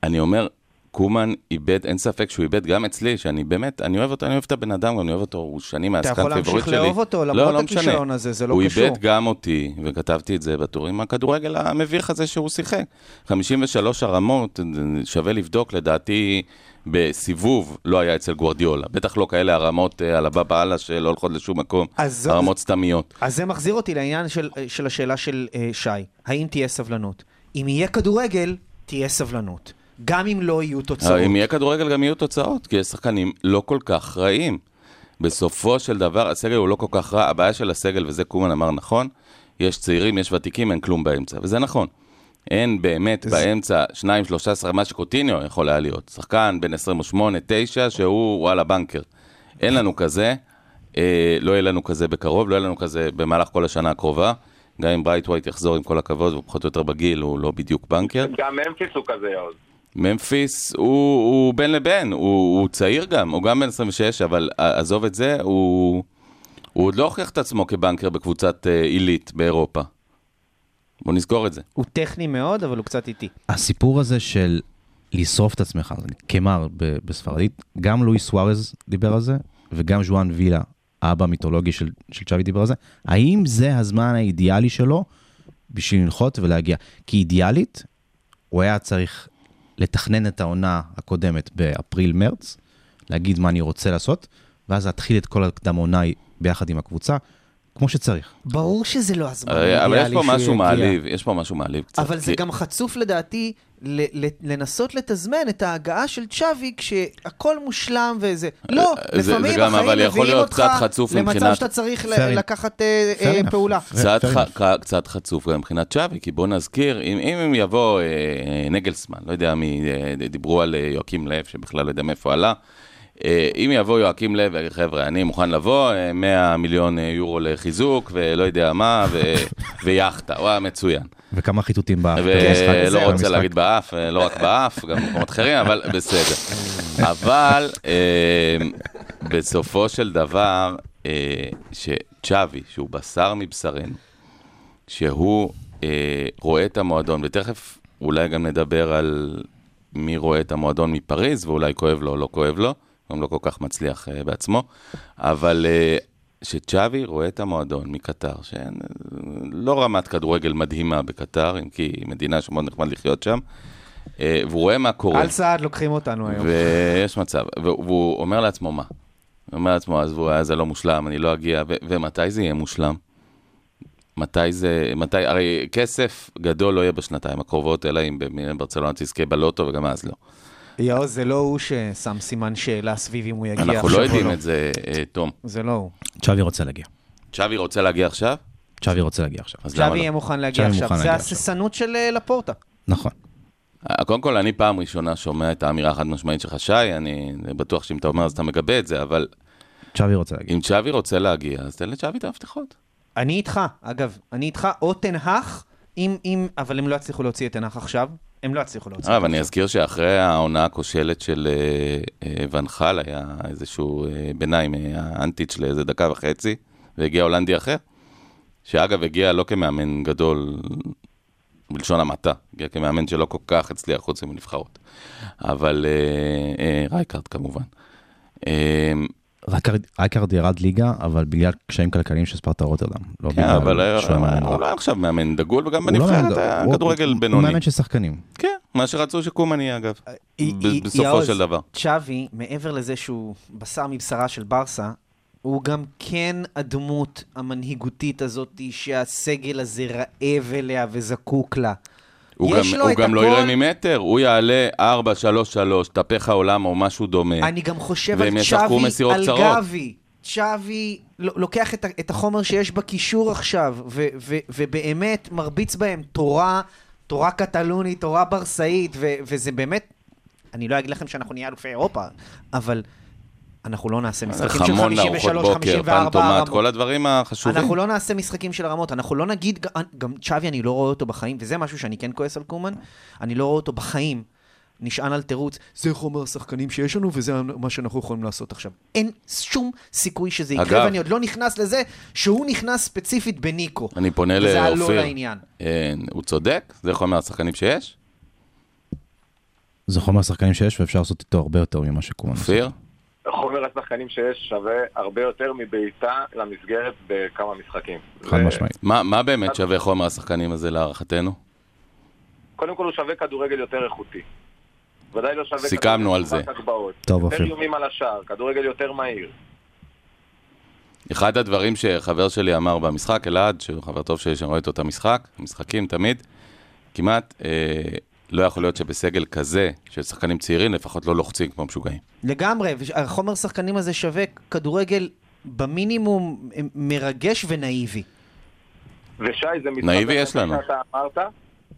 אני אומר, קומן איבד, אין ספק שהוא איבד גם אצלי, שאני באמת, אני אוהב אותו, אני אוהב את הבן אדם, אני אוהב אותו, הוא שנים אתה מהשחקן יכול פיבוריט להמשיך שלי. לאהוב אותו, לא, למרות לא. הכישלון הזה, זה לא הוא קשור. איבד גם אותי, וכתבתי את זה בטורים, הכדורגל המביך הזה שהוא שיחק. 53 הרמות, שווה לבדוק, לדעתי בסיבוב לא היה אצל גוורדיולה. בטח לא כאלה הרמות אה, על הבבא אללה שלא הולכות לשום מקום, אז זו- הרמות סתמיות. אז זה מחזיר אותי לעניין של, של השאלה של אה, שי, האם תהיה סבלנות? אם יהיה כדורגל, תהיה סבלנות. גם אם לא יהיו תוצאות. אם יהיה כדורגל גם יהיו תוצאות, כי יש שחקנים לא כל כך רעים. בסופו של דבר, הסגל הוא לא כל כך רע, הבעיה של הסגל, וזה קומן אמר נכון, יש צעירים, יש ותיקים, אין כלום באמצע, וזה נכון. אין באמת זה- באמצע שניים, שלושה עשרה, מה שקוטיניו יכול היה להיות. שחקן בן 28, 9, שהוא וואלה בנקר. אין לנו כזה, אה, לא יהיה לנו כזה בקרוב, לא יהיה לנו כזה במהלך כל השנה הקרובה. גם אם ברייתווייט יחזור עם כל הכבוד, הוא פחות או יותר בגיל, הוא לא בדיוק בנקר. גם ממפיס הוא כזה, עוז. ממפיס הוא, הוא בין לבין, הוא, הוא צעיר גם, הוא גם בן 26, אבל עזוב את זה, הוא, הוא עוד לא הוכיח את עצמו כבנקר בקבוצת אה, עילית באירופה. בוא נזכור את זה. הוא טכני מאוד, אבל הוא קצת איטי. הסיפור הזה של לשרוף את עצמך, כמר בספרדית, גם לואיס סוארז דיבר על זה, וגם ז'ואן וילה, האבא המיתולוגי של, של צ'אבי דיבר על זה. האם זה הזמן האידיאלי שלו בשביל לנחות ולהגיע? כי אידיאלית, הוא היה צריך לתכנן את העונה הקודמת באפריל-מרץ, להגיד מה אני רוצה לעשות, ואז להתחיל את כל הקדם עונה ביחד עם הקבוצה, כמו שצריך. ברור שזה לא הזמן האידיאלי אבל יש פה משהו. מעליב, יש פה משהו מעליב קצת. אבל זה גם חצוף לדעתי ל- ל- לנסות לתזמן את ההגעה של צ'אבי כשהכל מושלם וזה. לא, אה, זה- לפעמים זה גם, החיים מביאים אותך למצב שאתה צריך לקחת אה, אה. פעולה. קצת, חצוף גם מבחינת שווי, כי בוא נזכיר, אם, הם יבוא אה, נגלסמן, לא יודע מי, אה, דיברו על אה, יואקים לב, שבכלל לא יודע מאיפה עלה, אה, אם יבוא יואקים לב, ויגיד, חבר'ה, אני מוכן לבוא, אה, 100 מיליון אה, יורו לחיזוק, ולא יודע מה, ו... ויאכטה, וואי, מצוין. וכמה חיטוטים באף. ולא. רוצה להגיד באף, אה, לא רק באף, גם במקומות אחרים, אבל בסדר. אבל אה, בסופו של דבר, אה, שצ'אבי, שהוא בשר מבשרנו, שהוא אה, רואה את המועדון, ותכף אולי גם נדבר על מי רואה את המועדון מפריז, ואולי כואב לו או לא כואב לו, גם לא כל כך מצליח אה, בעצמו, אבל אה, שצ'אבי רואה את המועדון מקטר, שאין לא רמת כדורגל מדהימה בקטר, אם כי היא מדינה שמאוד נחמד לחיות שם, אה, והוא רואה מה קורה. על סעד לוקחים אותנו היום. ויש מצב, והוא אומר לעצמו מה? הוא אומר לעצמו, עזבו, זה לא מושלם, אני לא אגיע, ו- ומתי זה יהיה מושלם? מתי זה, מתי, הרי כסף גדול לא יהיה בשנתיים הקרובות, אלא אם ברצלונה תזכה בלוטו, וגם אז לא. יאוז, זה לא הוא ששם סימן שאלה סביב אם הוא יגיע עכשיו או אנחנו לא. לא יודעים את זה, אה, תום. זה לא הוא. צ'אבי רוצה להגיע. צ'אבי רוצה להגיע עכשיו? צ'אבי רוצה להגיע עכשיו. צ'אבי לא? יהיה מוכן להגיע עכשיו. זה. ההססנות של אה, לפורטה. נכון. אה, קודם כל, אני פעם ראשונה שומע את האמירה החד משמעית שלך, שי, אני בטוח שאם אתה אומר אז אתה מגבה את זה, אבל צ'אבי רוצה להגיע. אם צ'אבי רוצה להגיע, אז תן לצ'אבי את המפתחות. אני איתך, אגב, אני איתך, או תנהך, אם, אם, אבל הם לא יצליחו להוציא את טן האח עכשיו. הם לא יצליחו להוציא אה, אותו ואני עכשיו. אזכיר שאחרי העונה הכושלת של אה, אה, ואן חאל, היה איזשהו אה, ביניים, אה, אנטיץ' לאיזה דקה וחצי, והגיע הולנדי אחר. שאגב הגיע לא כמאמן גדול, בלשון המעטה, הגיע כמאמן שלא כל כך הצליח חוץ מנבחרות. אבל אה, אה, רייקארד כמובן. אה, רייקארד- רייקארד ירד ליגה, אבל בגלל קשיים כלכליים של ספרטה רוטרדם. לא כן, אבל היה הוא. לא עכשיו מאמן דגול, וגם הוא לא בנבחרת. היה הוא- כדורגל הוא בינוני. מאמן של שחקנים. כן, מה שרצו שקומן יהיה אגב, י- בסופו של דבר. צ'אבי, מעבר לזה שהוא בשר מבשרה של ברסה, הוא גם כן הדמות המנהיגותית הזאת שהסגל הזה רעב אליה וזקוק לה. הוא יש גם, לו הוא את גם לא הכל- יראה ממטר, הוא יעלה 4-3-3, טפח העולם או משהו דומה. אני גם חושב על צ'אבי, על. גבי. צ'אבי לוקח את, את החומר שיש בקישור עכשיו, ו, ו, ובאמת מרביץ בהם תורה, תורה קטלונית, תורה ברסאית, ו, וזה באמת, אני לא אגיד לכם שאנחנו נהיה אלופי אירופה, אבל אנחנו לא נעשה משחקים של חמון 53, לארוחות בוקר, 54 פנטומט, רמות. כל הדברים החשובים. אנחנו לא נעשה משחקים של הרמות, אנחנו לא נגיד, גם- צ'אבי אני לא רואה אותו בחיים, וזה משהו שאני כן כועס על קומן, אני לא רואה אותו בחיים. נשען על תירוץ, זה חומר השחקנים שיש לנו וזה מה שאנחנו יכולים לעשות עכשיו. אין שום סיכוי שזה יקרה, אגב- ואני עוד לא נכנס לזה שהוא נכנס ספציפית בניקו. אני פונה וזה הלא לאופיר. לעניין. אה, הוא צודק? זה חומר השחקנים שיש? זה חומר השחקנים שיש ואפשר לעשות איתו הרבה יותר ממה שקומן עושה. אופיר? חומר השחקנים שיש שווה הרבה יותר מבעיטה למסגרת בכמה משחקים. חד ו- משמעית. מה, מה באמת שווה חומר השחקנים הזה להערכתנו? קודם כל הוא שווה כדורגל יותר איכותי. ודאי לא שווה סיכמנו על זה. טוב, יותר אופיר. איומים על השער, כדורגל יותר מהיר. אחד הדברים שחבר שלי אמר במשחק, אלעד, שהוא חבר טוב שלי, שאני רואה איתו את המשחק, משחקים תמיד, כמעט אה, לא יכול להיות שבסגל כזה, של שחקנים צעירים, לפחות לא לוחצים כמו משוגעים. לגמרי, והחומר שחקנים הזה שווה כדורגל במינימום מרגש ונאיבי. ושי, זה מתחבר נאיבי יש לנו. שאתה אמרת.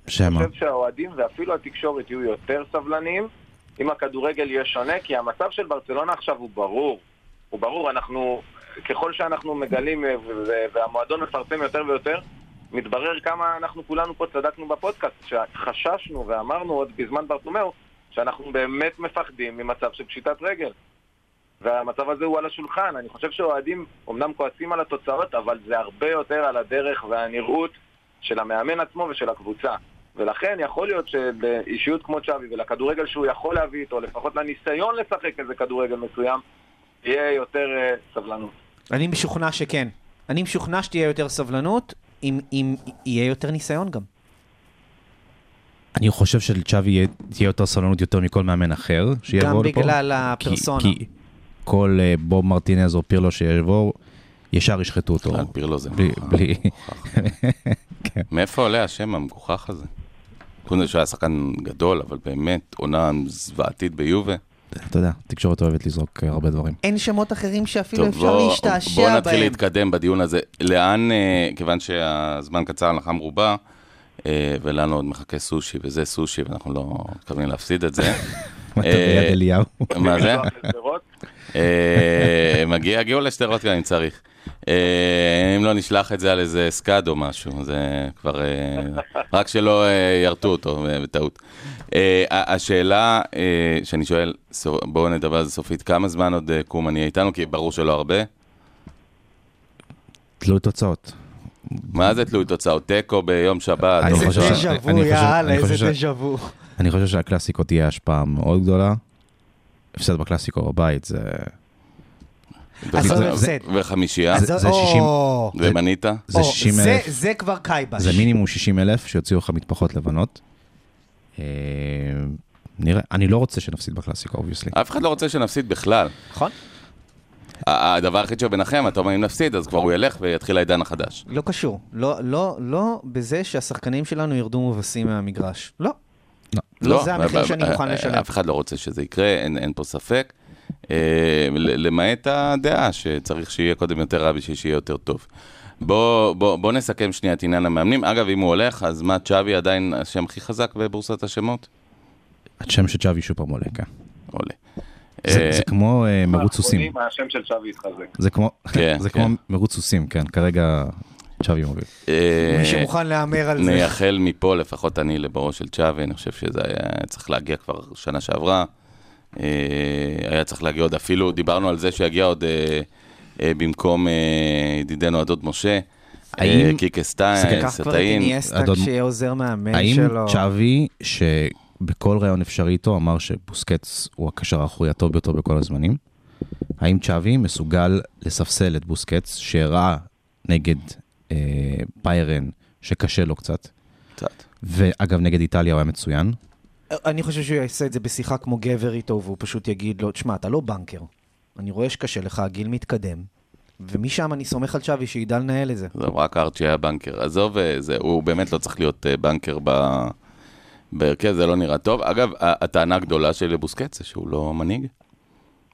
שמה? אני חושב שהאוהדים ואפילו התקשורת יהיו יותר סבלניים אם הכדורגל יהיה שונה, כי המצב של ברצלונה עכשיו הוא ברור. הוא ברור, אנחנו, ככל שאנחנו מגלים אה, והמועדון מפרסם יותר ויותר, מתברר כמה אנחנו כולנו פה צדקנו בפודקאסט, שחששנו ואמרנו עוד בזמן ברטומאו, שאנחנו באמת מפחדים ממצב של פשיטת רגל. והמצב הזה הוא על השולחן. אני חושב שאוהדים אומנם כועסים על התוצאות, אבל זה הרבה יותר על הדרך והנראות של המאמן עצמו ושל הקבוצה. ולכן יכול להיות שלאישיות כמו צ'אבי ולכדורגל שהוא יכול להביא איתו, לפחות לניסיון לשחק איזה כדורגל מסוים, יהיה יותר אה, סבלנות. אני משוכנע שכן. אני משוכנע שתהיה יותר סבלנות, אם, אם יהיה יותר ניסיון גם. אני חושב שלצ'אבי יהיה- תהיה יותר סבלנות יותר מכל מאמן אחר שיבוא גם לפה. בגלל כי- הפרסונה. כי כל אה, בוב מרטינז או פירלו שיבואו, ישר ישחטו אותו. בכלל, פירלו זה בלי- מגוחך. בלי... מאיפה עולה השם המגוחך הזה? קודם שהוא היה שחקן גדול, אבל באמת עונה זוועתית ביובה. אתה יודע, תקשורת אוהבת לזרוק אה, הרבה דברים. אין שמות אחרים שאפילו טוב, אפשר בוא- להשתעשע בוא בהם. נתחיל להתקדם בדיון הזה. לאן, אה, כיוון שהזמן קצר, הלכה מרובה, אה, ולנו עוד מחכה סושי, וזה סושי, ואנחנו לא מתכוונים להפסיד את זה. אתה ביד אליהו. מה זה? מגיע, יגיעו לשדרות גם אם צריך. אם לא נשלח את זה על איזה סקאד או משהו, זה כבר... רק שלא ירתו אותו בטעות. אה, ה- השאלה אה, שאני שואל, בואו נדבר על זה סופית, כמה זמן עוד אה, קומן יהיה איתנו? כי ברור שלא הרבה. תלוי תוצאות. מה זה תלוי תוצאות? תיקו ביום שבת? אני או איזה דז'ה וו, אני חושב- יאללה, אני איזה דז'ה וו. אני חושב שהקלאסיקו תהיה השפעה מאוד גדולה. הפסד בקלאסיקו בבית זה... עזוב הפסד. וחמישייה? זה- זה או, 60 ומנית? זה או, 60 זה- אלף. זה כבר קייבש. זה מינימום 60 אלף שיוציאו לך מטפחות לבנות. אה, נראה, אני לא רוצה שנפסיד בקלאסיקו, אובייסלי. אף אחד לא רוצה שנפסיד בכלל. נכון? הדבר היחיד שביניכם, אתה אומר אם נפסיד, אז כבר הוא ילך ויתחיל העידן החדש. לא קשור. לא, לא, לא בזה שהשחקנים שלנו ירדו מובסים מהמגרש. לא. לא זה המחיר שאני מוכן לשלם. אף אחד לא רוצה שזה יקרה, אין, אין פה ספק. אה, למעט הדעה שצריך שיהיה קודם יותר רע בשביל שיהיה יותר טוב. בוא, בוא, בוא נסכם שנייה את עניין המאמנים. אגב, אם הוא הולך, אז מה, צ'אבי עדיין השם הכי חזק בבורסת השמות? השם של צ'אבי שוב פעם עולה, כן. עולה. זה- אה, זה כמו אה, מרוץ סוסים. השם של שווי יתחזק. זה כמו כן, זה כן. כמו מרוץ סוסים, כן. כרגע צ'אבי מוביל. אה, מי שמוכן להמר על זה. נייחל מפה, לפחות אני, לבורו של צ'אבי, אני חושב שזה היה צריך להגיע כבר שנה שעברה. אה, היה צריך להגיע עוד, אפילו דיברנו על זה שיגיע עוד אה, אה, במקום אה, ידידנו הדוד משה, האם- אה, קיקה סטיין, קח כבר את סטאין. אדון- כשעוזר מאמן האם שלו. צ'אבי, שבכל ראיון אפשרי איתו אמר שבוסקץ הוא הקשר האחורי הטוב ביותר בכל הזמנים, האם צ'אבי מסוגל לספסל את בוסקץ, שהראה נגד אה, ביירן, שקשה לו קצת, קצת. ואגב, נגד איטליה הוא היה מצוין. אני חושב שהוא יעשה את זה בשיחה כמו גבר איתו, והוא פשוט יגיד לו, תשמע, אתה לא בנקר. אני רואה שקשה לך, הגיל מתקדם. ומשם אני סומך על צ'אבי שידע לנהל את זה. זהו, רק ארצ'י היה בנקר. עזוב, אה, זה, הוא באמת לא צריך להיות אה, בנקר ב... בהרכב, זה לא נראה טוב. אגב, הטענה הגדולה שלי לבוסקץ זה שהוא לא מנהיג.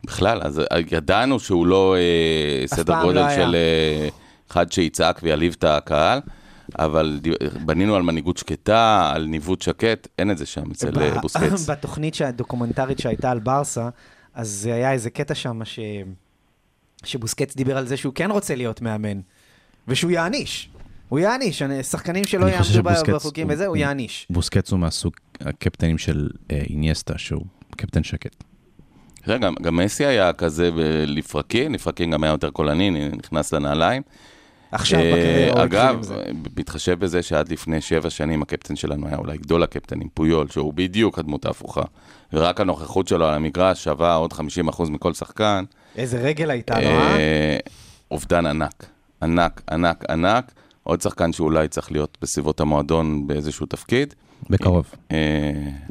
בכלל, אז אה, ידענו שהוא לא אה, סדר גודל לא. של אה, אחד שיצעק ויעליב את הקהל, אבל בנינו על מנהיגות שקטה, על ניווט שקט, אין את זה שם אצל בוסקץ. בתוכנית הדוקומנטרית שהייתה על ברסה, אז זה היה איזה קטע שם ש... שבוסקץ דיבר על זה שהוא כן רוצה להיות מאמן, ושהוא יעניש. הוא יעניש, שחקנים שלא יעמדו בחוקים וזה, הוא יעניש. בוסקץ הוא מהסוג הקפטנים של אה, איניאסטה, שהוא קפטן שקט. גם, גם מסי היה כזה ב- לפרקים, לפרקים גם היה יותר קולני, נכנס לנעליים. עכשיו אה, בקריירה אגב. בהתחשב בזה שעד לפני שבע שנים הקפטן שלנו היה אולי גדול הקפטנים, פויול, שהוא בדיוק הדמות ההפוכה, ורק הנוכחות שלו על המגרש שווה עוד 50% מכל שחקן, איזה רגל הייתה לו, אה? אה, אובדן ענק, ענק, ענק, ענק. עוד שחקן שאולי צריך להיות בסביבות המועדון באיזשהו תפקיד. בקרוב. אה,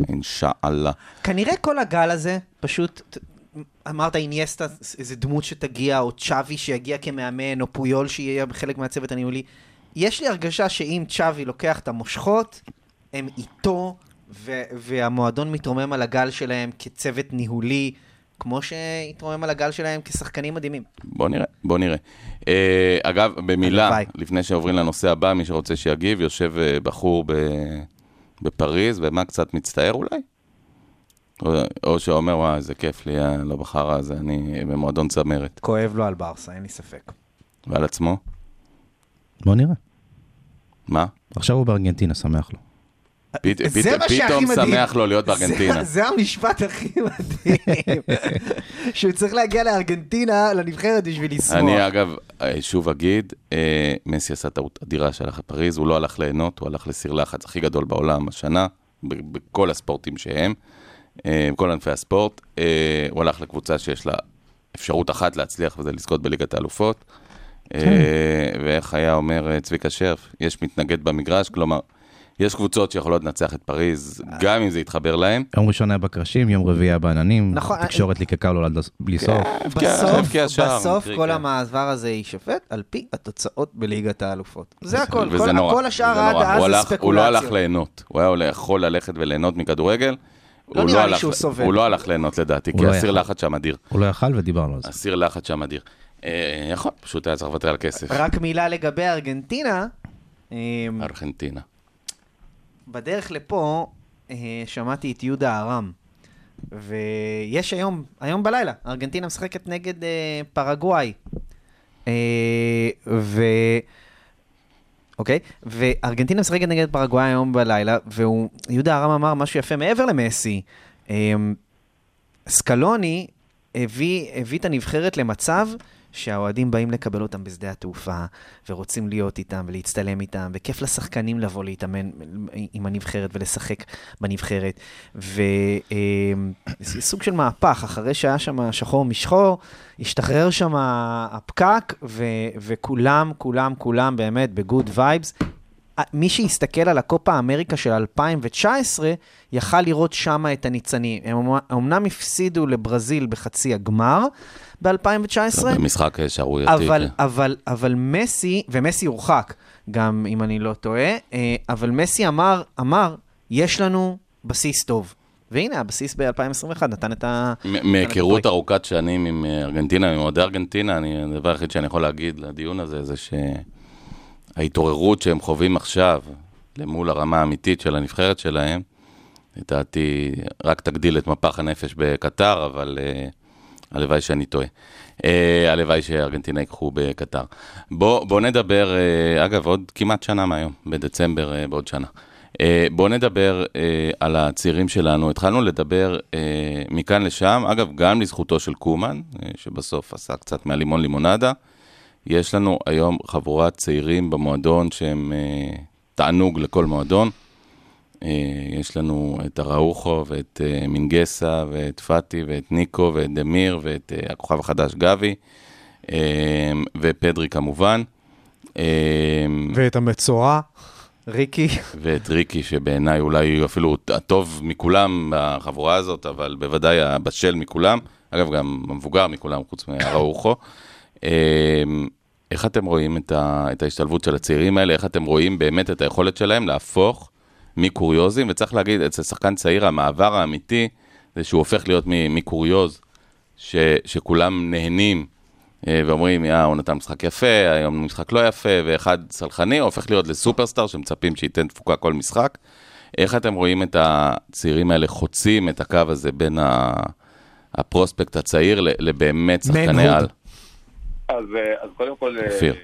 אינשאללה. כנראה כל הגל הזה, פשוט, אמרת איניאסטה, איזה דמות שתגיע, או צ'אבי שיגיע כמאמן, או פויול שיהיה חלק מהצוות הניהולי. יש לי הרגשה שאם צ'אבי לוקח את המושכות, הם איתו, ו- והמועדון מתרומם על הגל שלהם כצוות ניהולי, כמו שהתרומם על הגל שלהם כשחקנים מדהימים. בוא נראה, בוא נראה. אה, אגב, במילה, הלוואי. לפני שעוברים לנושא הבא, מי שרוצה שיגיב, יושב אה, בחור ב... בפריז, ומה, קצת מצטער אולי? או, או שאומר, וואי, איזה כיף לי, אה, לא בחרא הזה, אני במועדון צמרת. כואב לו על ברסה, אין לי ספק. ועל עצמו? בוא נראה. מה? עכשיו הוא בארגנטינה, שמח לו. פת, זה פת, מה שהכי פתאום. שמח לו להיות בארגנטינה. זה, זה המשפט הכי מדהים. שהוא צריך להגיע לארגנטינה, לנבחרת בשביל לשמוח. אני אגב, אה, שוב אגיד, אה, מסי עשה טעות אדירה שהלך לפריז, הוא לא הלך ליהנות, הוא הלך לסיר לחץ הכי גדול בעולם השנה, בכל הספורטים שהם, אה, בכל ענפי הספורט. אה, הוא הלך לקבוצה שיש לה אפשרות אחת להצליח, וזה לזכות בליגת האלופות. אה, ואיך היה אומר צביקה שרף, יש מתנגד במגרש, כלומר, יש קבוצות שיכולות לנצח את פריז, גם אם זה יתחבר להם. יום ראשון היה בקרשים, יום רביעי היה בעננים, נכון, התקשורת ליקקה לו בלי סוף. הבקיע- בסוף, הבקיע שער, בסוף כל כן. המעבר הזה יישפט על פי התוצאות בליגת האלופות. זה הכל, כל, השאר עד. אז זה ספקולציות. הוא לא הלך ליהנות, הוא היה יכול ללכת וליהנות מכדורגל. הוא נראה לי שהוא סובל. הוא לא הלך ליהנות לדעתי, כי לא הסיר. לחץ שם אדיר. הוא לא יכל ודיברנו על זה. הסיר לחץ שם אדיר. אה, יכול, פשוט היה צריך לוותר על כסף. רק מילה לגבי ארגנטינה, אמ, ארגנטינה. בדרך לפה אה, שמעתי את יהודה ארם, ויש היום, היום בלילה, ארגנטינה משחקת נגד אה, פרגוואי. אה, ו... אוקיי? וארגנטינה משחקת נגד פרגוואי היום בלילה, ויהודה ארם אמר משהו יפה מעבר למסי. אה, סקלוני הביא, הביא את הנבחרת למצב שהאוהדים באים לקבל אותם בשדה התעופה, ורוצים להיות איתם ולהצטלם איתם, וכיף לשחקנים לבוא להתאמן עם הנבחרת ולשחק בנבחרת. וזה סוג של מהפך, אחרי שהיה שם שחור משחור, השתחרר שם הפקק, ו, וכולם, כולם, כולם באמת בגוד וייבס. מי שהסתכל על הקופה אמריקה של 2019, יכל לראות שם את הניצנים. הם אמנם הפסידו לברזיל בחצי הגמר ב-2019, במשחק שערורייתי. אבל, כן. אבל, אבל מסי, ומסי הורחק, גם אם אני לא טועה, אה, אבל מסי אמר, אמר, יש לנו בסיס טוב. והנה, הבסיס ב-2021 נתן את ה... מהיכרות ארוכת שנים עם אה, ארגנטינה, עם אוהדי ארגנטינה, אני, הדבר היחיד שאני יכול להגיד לדיון הזה, זה שההתעוררות שהם חווים עכשיו, למול הרמה האמיתית של הנבחרת שלהם, לדעתי, רק תגדיל את מפח הנפש בקטר, אבל אה, הלוואי שאני טועה. אה, הלוואי שארגנטינה ייקחו בקטר. בוא, בוא נדבר, אה, אגב, עוד כמעט שנה מהיום, בדצמבר אה, בעוד שנה. אה, בואו נדבר אה, על הצעירים שלנו. התחלנו לדבר אה, מכאן לשם, אגב, גם לזכותו של קומן, אה, שבסוף עשה קצת מהלימון לימונדה. יש לנו היום חבורת צעירים במועדון שהם אה, תענוג לכל מועדון. אה, יש לנו את אראוחו ואת אה, מינגסה ואת פאטי ואת ניקו ואת דמיר ואת אה, הכוכב החדש גבי אה, ופדרי כמובן. אה, ואת המצורע, ריקי. ואת ריקי, שבעיניי אולי הוא אפילו הטוב מכולם בחבורה הזאת, אבל בוודאי הבשל מכולם. אגב, גם המבוגר מכולם, חוץ מהראוכו. איך אתם רואים את, ה, את ההשתלבות של הצעירים האלה? איך אתם רואים באמת את היכולת שלהם להפוך מקוריוזים? וצריך להגיד, אצל שחקן צעיר, המעבר האמיתי זה שהוא הופך להיות מקוריוז, ש, שכולם נהנים אה, ואומרים, יא, הוא נתן משחק יפה, היום משחק לא יפה, ואחד סלחני, הופך להיות לסופרסטאר שמצפים שייתן תפוקה כל משחק. איך אתם רואים את הצעירים האלה חוצים את הקו הזה בין ה... הפרוספקט הצעיר לבאמת שחקני. על? אז, אה, אז קודם כל... אה, אופיר.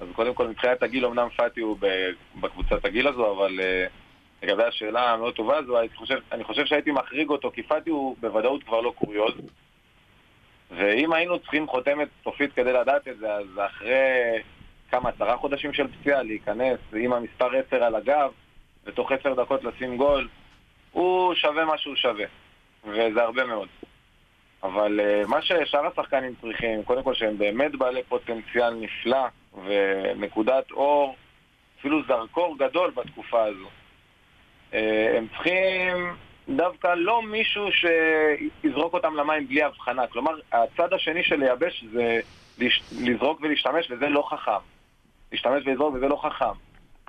אז קודם כל, מבחינת הגיל, אמנם פאטי הוא בקבוצת הגיל הזו, אבל אה, לגבי השאלה המאוד טובה הזו, אני חושב, אני חושב שהייתי מחריג אותו, כי פאטי הוא בוודאות כבר לא קוריוז. ואם היינו צריכים חותמת סופית כדי לדעת את זה, אז אחרי כמה, עשרה חודשים של פציעה, להיכנס עם המספר 10 על הגב, ותוך עשר דקות לשים גול, הוא שווה מה שהוא שווה. וזה הרבה מאוד. אבל uh, מה ששאר השחקנים צריכים, קודם כל שהם באמת בעלי פוטנציאל נפלא ונקודת אור, אפילו זרקור גדול בתקופה הזו. Uh, הם צריכים דווקא לא מישהו שיזרוק אותם למים בלי הבחנה. כלומר, הצד השני של לייבש זה לזרוק ולהשתמש, וזה לא חכם. להשתמש ולזרוק וזה לא חכם.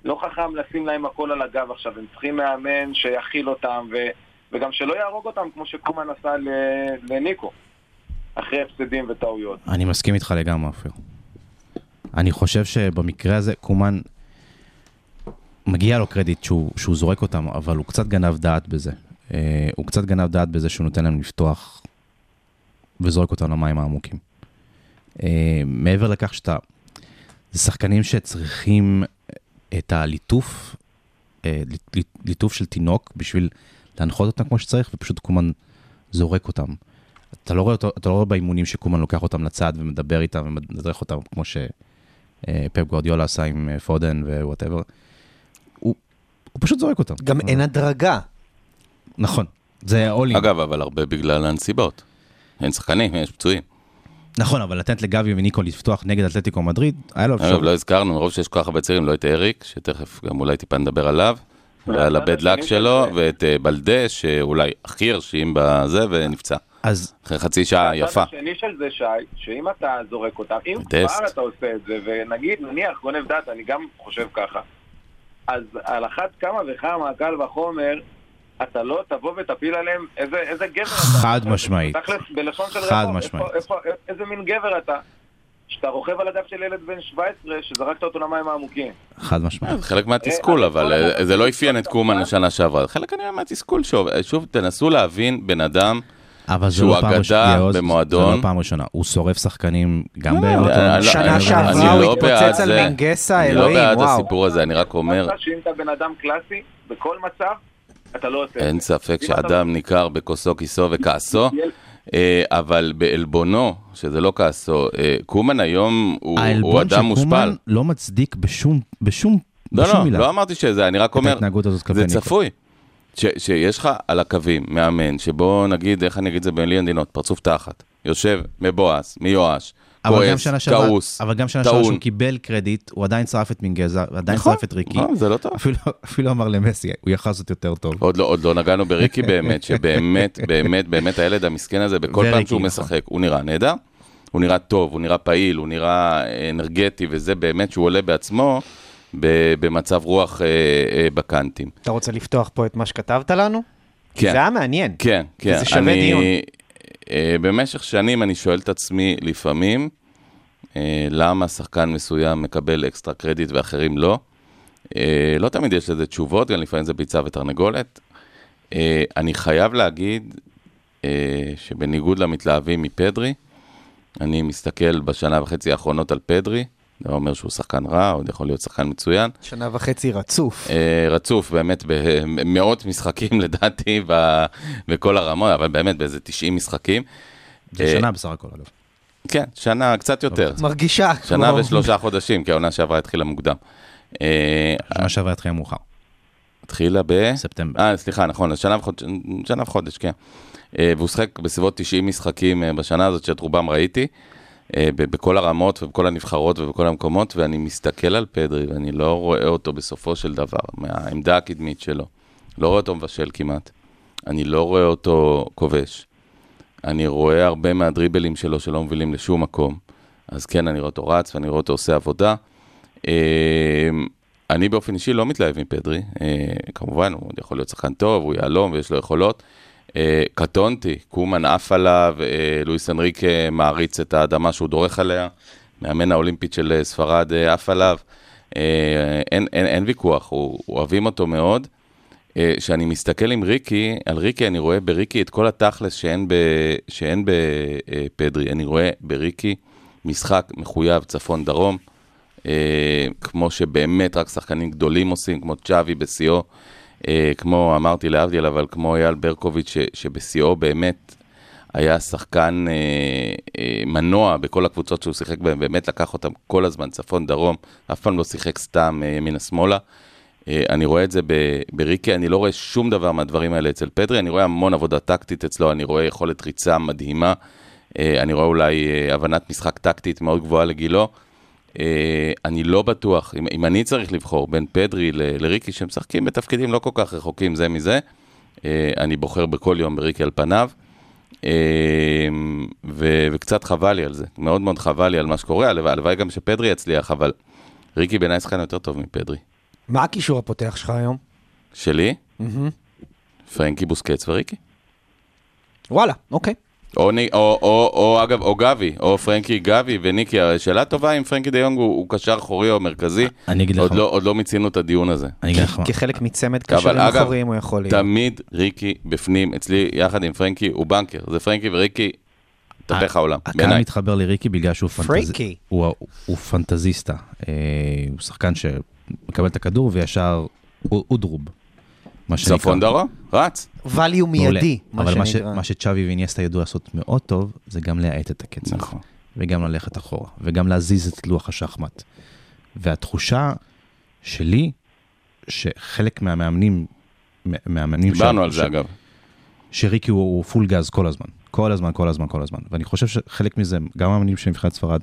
לא חכם לשים להם הכל על הגב עכשיו, הם צריכים מאמן שיכיל אותם ו... וגם שלא יהרוג אותם כמו שקומן עשה לניקו, אחרי הפסדים וטעויות. אני מסכים איתך לגמרי, אופיר. אני חושב שבמקרה הזה, קומן, מגיע לו קרדיט שהוא, שהוא זורק אותם, אבל הוא קצת גנב דעת בזה. אה, הוא קצת גנב דעת בזה שהוא נותן להם לפתוח וזורק אותם למים העמוקים. אה, מעבר לכך שאתה... זה שחקנים שצריכים את הליטוף, אה, ליט- ליטוף של תינוק בשביל להנחות אותם כמו שצריך, ופשוט קומן זורק אותם. אתה לא רואה, אותו, אתה לא רואה באימונים שקומן לוקח אותם לצד ומדבר איתם ומדרך אותם כמו שפפ גורדיולה עשה עם אה, פודן ו whatever. הוא, הוא פשוט זורק אותם. גם אין הדרגה. נכון, זה all in. אגב, אבל הרבה בגלל הנסיבות. אין שחקנים, יש פצועים. נכון, אבל לתת לגבי וניקו לפתוח נגד אתלטיקו מדריד, היה לו אגב, אפשרות. לא הזכרנו, מרוב שיש כל כך הרבה צעירים, לא את אריק, שתכף גם אולי טיפה נדבר עליו, ועל הבד לק שלו, ואת אה, בלדה, שאולי הכי הרשים בזה, ונפצע. אז אחרי חצי שעה יפה. הצד השני של זה, שי, שאם אתה זורק אותם, אם. כבר אתה עושה את זה, ונגיד, נניח, גונב דעת, אני גם חושב ככה, אז על אחת כמה וכמה, קל וחומר, אתה לא תבוא ותפיל עליהם איזה, איזה גבר אתה. חד משמעית. תכלס, בלשון של חד רחוב, משמעית. איפה, איפה, איזה מין גבר אתה, שאתה רוכב על הגב של ילד בן 17, שזרקת אותו למים העמוקים. חד משמעית. זה חלק מהתסכול, אה, אבל אה, זה לא אפיין את קומן לשנה שעברה, חלק כנראה מהתסכול שוב. שוב, תנסו להבין בן אדם, אבל זה שהוא לא פעם אגדה ראשונה, במועדון. זה לא פעם ראשונה, הוא שורף שחקנים גם לא, באלוטון. אני- אני- שנה שעברה לא הוא התפוצץ על זה. מנגסה, אני לא אלוהים, בעד וואו. הסיפור הזה, אני רק אומר, שאם אתה בן אדם קלאסי, בכל מצב, אתה לא עושה את זה. אין ספק שאדם ניכר בכוסו, כיסו וכעסו, אה, אבל בעלבונו, שזה לא כעסו, אה, קומן היום הוא הוא העלבון אדם של מושפל. קומן לא מצדיק בשום, בשום, לא, בשום לא, מילה. לא אמרתי שזה, אני רק אומר, זה. צפוי. ש, שיש לך על הקווים מאמן, שבו נגיד, איך אני אגיד את זה במילים עדינות, פרצוף תחת, יושב מבואס, מיואש, אבל גם כועס, שנה שעברה, כעוס, אבל גם שנה שעברה. שהוא קיבל קרדיט, הוא עדיין שרף את מינגזה, עדיין נכון, שרף את ריקי. נכון, זה לא טוב. אפילו, אפילו אמר למסי, הוא יכל לעשות יותר טוב. עוד לא, עוד לא נגענו בריקי באמת, שבאמת, באמת, באמת הילד המסכן הזה, בכל פעם שהוא נכון. משחק, הוא נראה נהדר, הוא נראה טוב, הוא נראה פעיל, הוא נראה אנרגטי, וזה באמת שהוא עולה בעצמו במצב רוח אה, אה, בקאנטים. אתה רוצה לפתוח פה את מה שכתבת לנו? כי כן. זה היה מעניין. כן, כן. זה שווה אני, דיון. אה, במשך שנים אני שואל את עצמי לפעמים, אה, למה שחקן מסוים מקבל אקסטרה קרדיט ואחרים לא. אה, לא תמיד יש לזה תשובות, גם לפעמים זה ביצה ותרנגולת. אני חייב להגיד שבניגוד למתלהבים מפדרי, אני מסתכל בשנה וחצי האחרונות על פדרי, זה לא אומר שהוא שחקן רע, עוד יכול להיות שחקן מצוין. שנה וחצי רצוף. אה, רצוף, באמת, במאות משחקים לדעתי, בכל הרמות, אבל באמת באיזה 90 משחקים. זה אה, שנה בסך הכל, אגב. כן, שנה, קצת יותר. מרגישה. שנה ושלושה חודשים, כי העונה שעברה התחילה מוקדם. אה, שנה שעברה התחילה מאוחר, התחילה ב... ספטמבר. אה, סליחה, נכון, אז שנה וחודש, שנה וחודש, כן. אה, והוא שיחק בסביבות 90 משחקים אה, בשנה הזאת, שאת רובם ראיתי, אה, בכל הרמות ובכל הנבחרות ובכל המקומות, ואני מסתכל על פדרי, ואני לא רואה אותו בסופו של דבר, מהעמדה הקדמית שלו. לא רואה אותו מבשל כמעט. אני לא רואה אותו כובש. אני רואה הרבה מהדריבלים שלו שלא מובילים לשום מקום. אז כן, אני רואה אותו רץ ואני רואה אותו עושה עבודה. אה, אני באופן אישי לא מתלהב מפדרי, אה, כמובן, הוא יכול להיות שחקן טוב, הוא יהלום ויש לו יכולות. אה, קטונתי, קומן עף עליו, אה, לואיס אנריקה מעריץ את האדמה שהוא דורך עליה, מאמן האולימפית של אה, ספרד עף עליו. אין, אין, אין ויכוח, הוא, אוהבים אותו מאוד. כשאני מסתכל עם ריקי, על ריקי אני רואה בריקי את כל התכלס שאין, ב, שאין בפדרי. אני רואה בריקי משחק מחויב צפון-דרום, כמו שבאמת רק שחקנים גדולים עושים, כמו צ'אבי בשיאו, כמו, אמרתי להבדיל, אבל כמו אייל ברקוביץ', שבשיאו באמת היה שחקן אה, אה, מנוע בכל הקבוצות שהוא שיחק בהן, באמת לקח אותם כל הזמן צפון-דרום, אף פעם לא שיחק סתם אה, ימינה-שמאלה. אה, אני רואה את זה בריקי, אני לא רואה שום דבר מהדברים האלה אצל פדרי, אני רואה המון עבודה טקטית אצלו, אני רואה יכולת ריצה מדהימה, אה, אני רואה אולי אה, הבנת משחק טקטית מאוד גבוהה לגילו. אה, אני לא בטוח, אם, אם אני צריך לבחור בין פדרי ל- לריקי, שמשחקים בתפקידים לא כל כך רחוקים זה מזה, אה, אני בוחר בכל יום בריקי על פניו. אה, ו- וקצת חבל לי על זה, מאוד מאוד חבל לי על מה שקורה, הלוואי גם שפדרי יצליח, אבל ריקי בעיניי שחקן יותר טוב מפדרי. מה הקישור הפותח שלך היום? שלי, פרנקי בוסקץ וריקי. וואלה, אוקיי. או, ני- או, או, או אגב, או גבי, או פרנקי גבי וניקי, שאלה טובה אם פרנקי דה יונג הוא, הוא קשר אחורי או מרכזי, אני אגיד עוד לך, לא, עוד לא מיצינו את הדיון הזה. אני אגיד לך כחלק מצמד קשרים אחוריים הוא יכול להיות. תמיד ריקי בפנים, אצלי יחד עם פרנקי, הוא בנקר, זה פרנקי וריקי, תהפך העולם, הקהל. מתחבר לריקי בגלל שהוא פנטז... פרנקי. הוא, הוא, הוא פנטזיסטה. אה, הוא שחקן שמקבל את הכדור וישר הוא אודרוב. מה שנקרא. צפון דרום, רץ. מעולה. מיידי, מה אבל מה, ש, שנקרא. מה שצ'אבי ואיניאסטה ידעו לעשות מאוד טוב, זה גם להאט את הקצב. נכון. וגם ללכת אחורה, וגם להזיז את לוח השחמט. והתחושה שלי, שחלק מהמאמנים, מהמאמנים דיברנו ש- על ש- זה אגב. שריקי הוא, הוא פול גז כל הזמן, כל הזמן, כל הזמן, כל הזמן. ואני חושב שחלק מזה, גם המאמנים של נבחרת ספרד,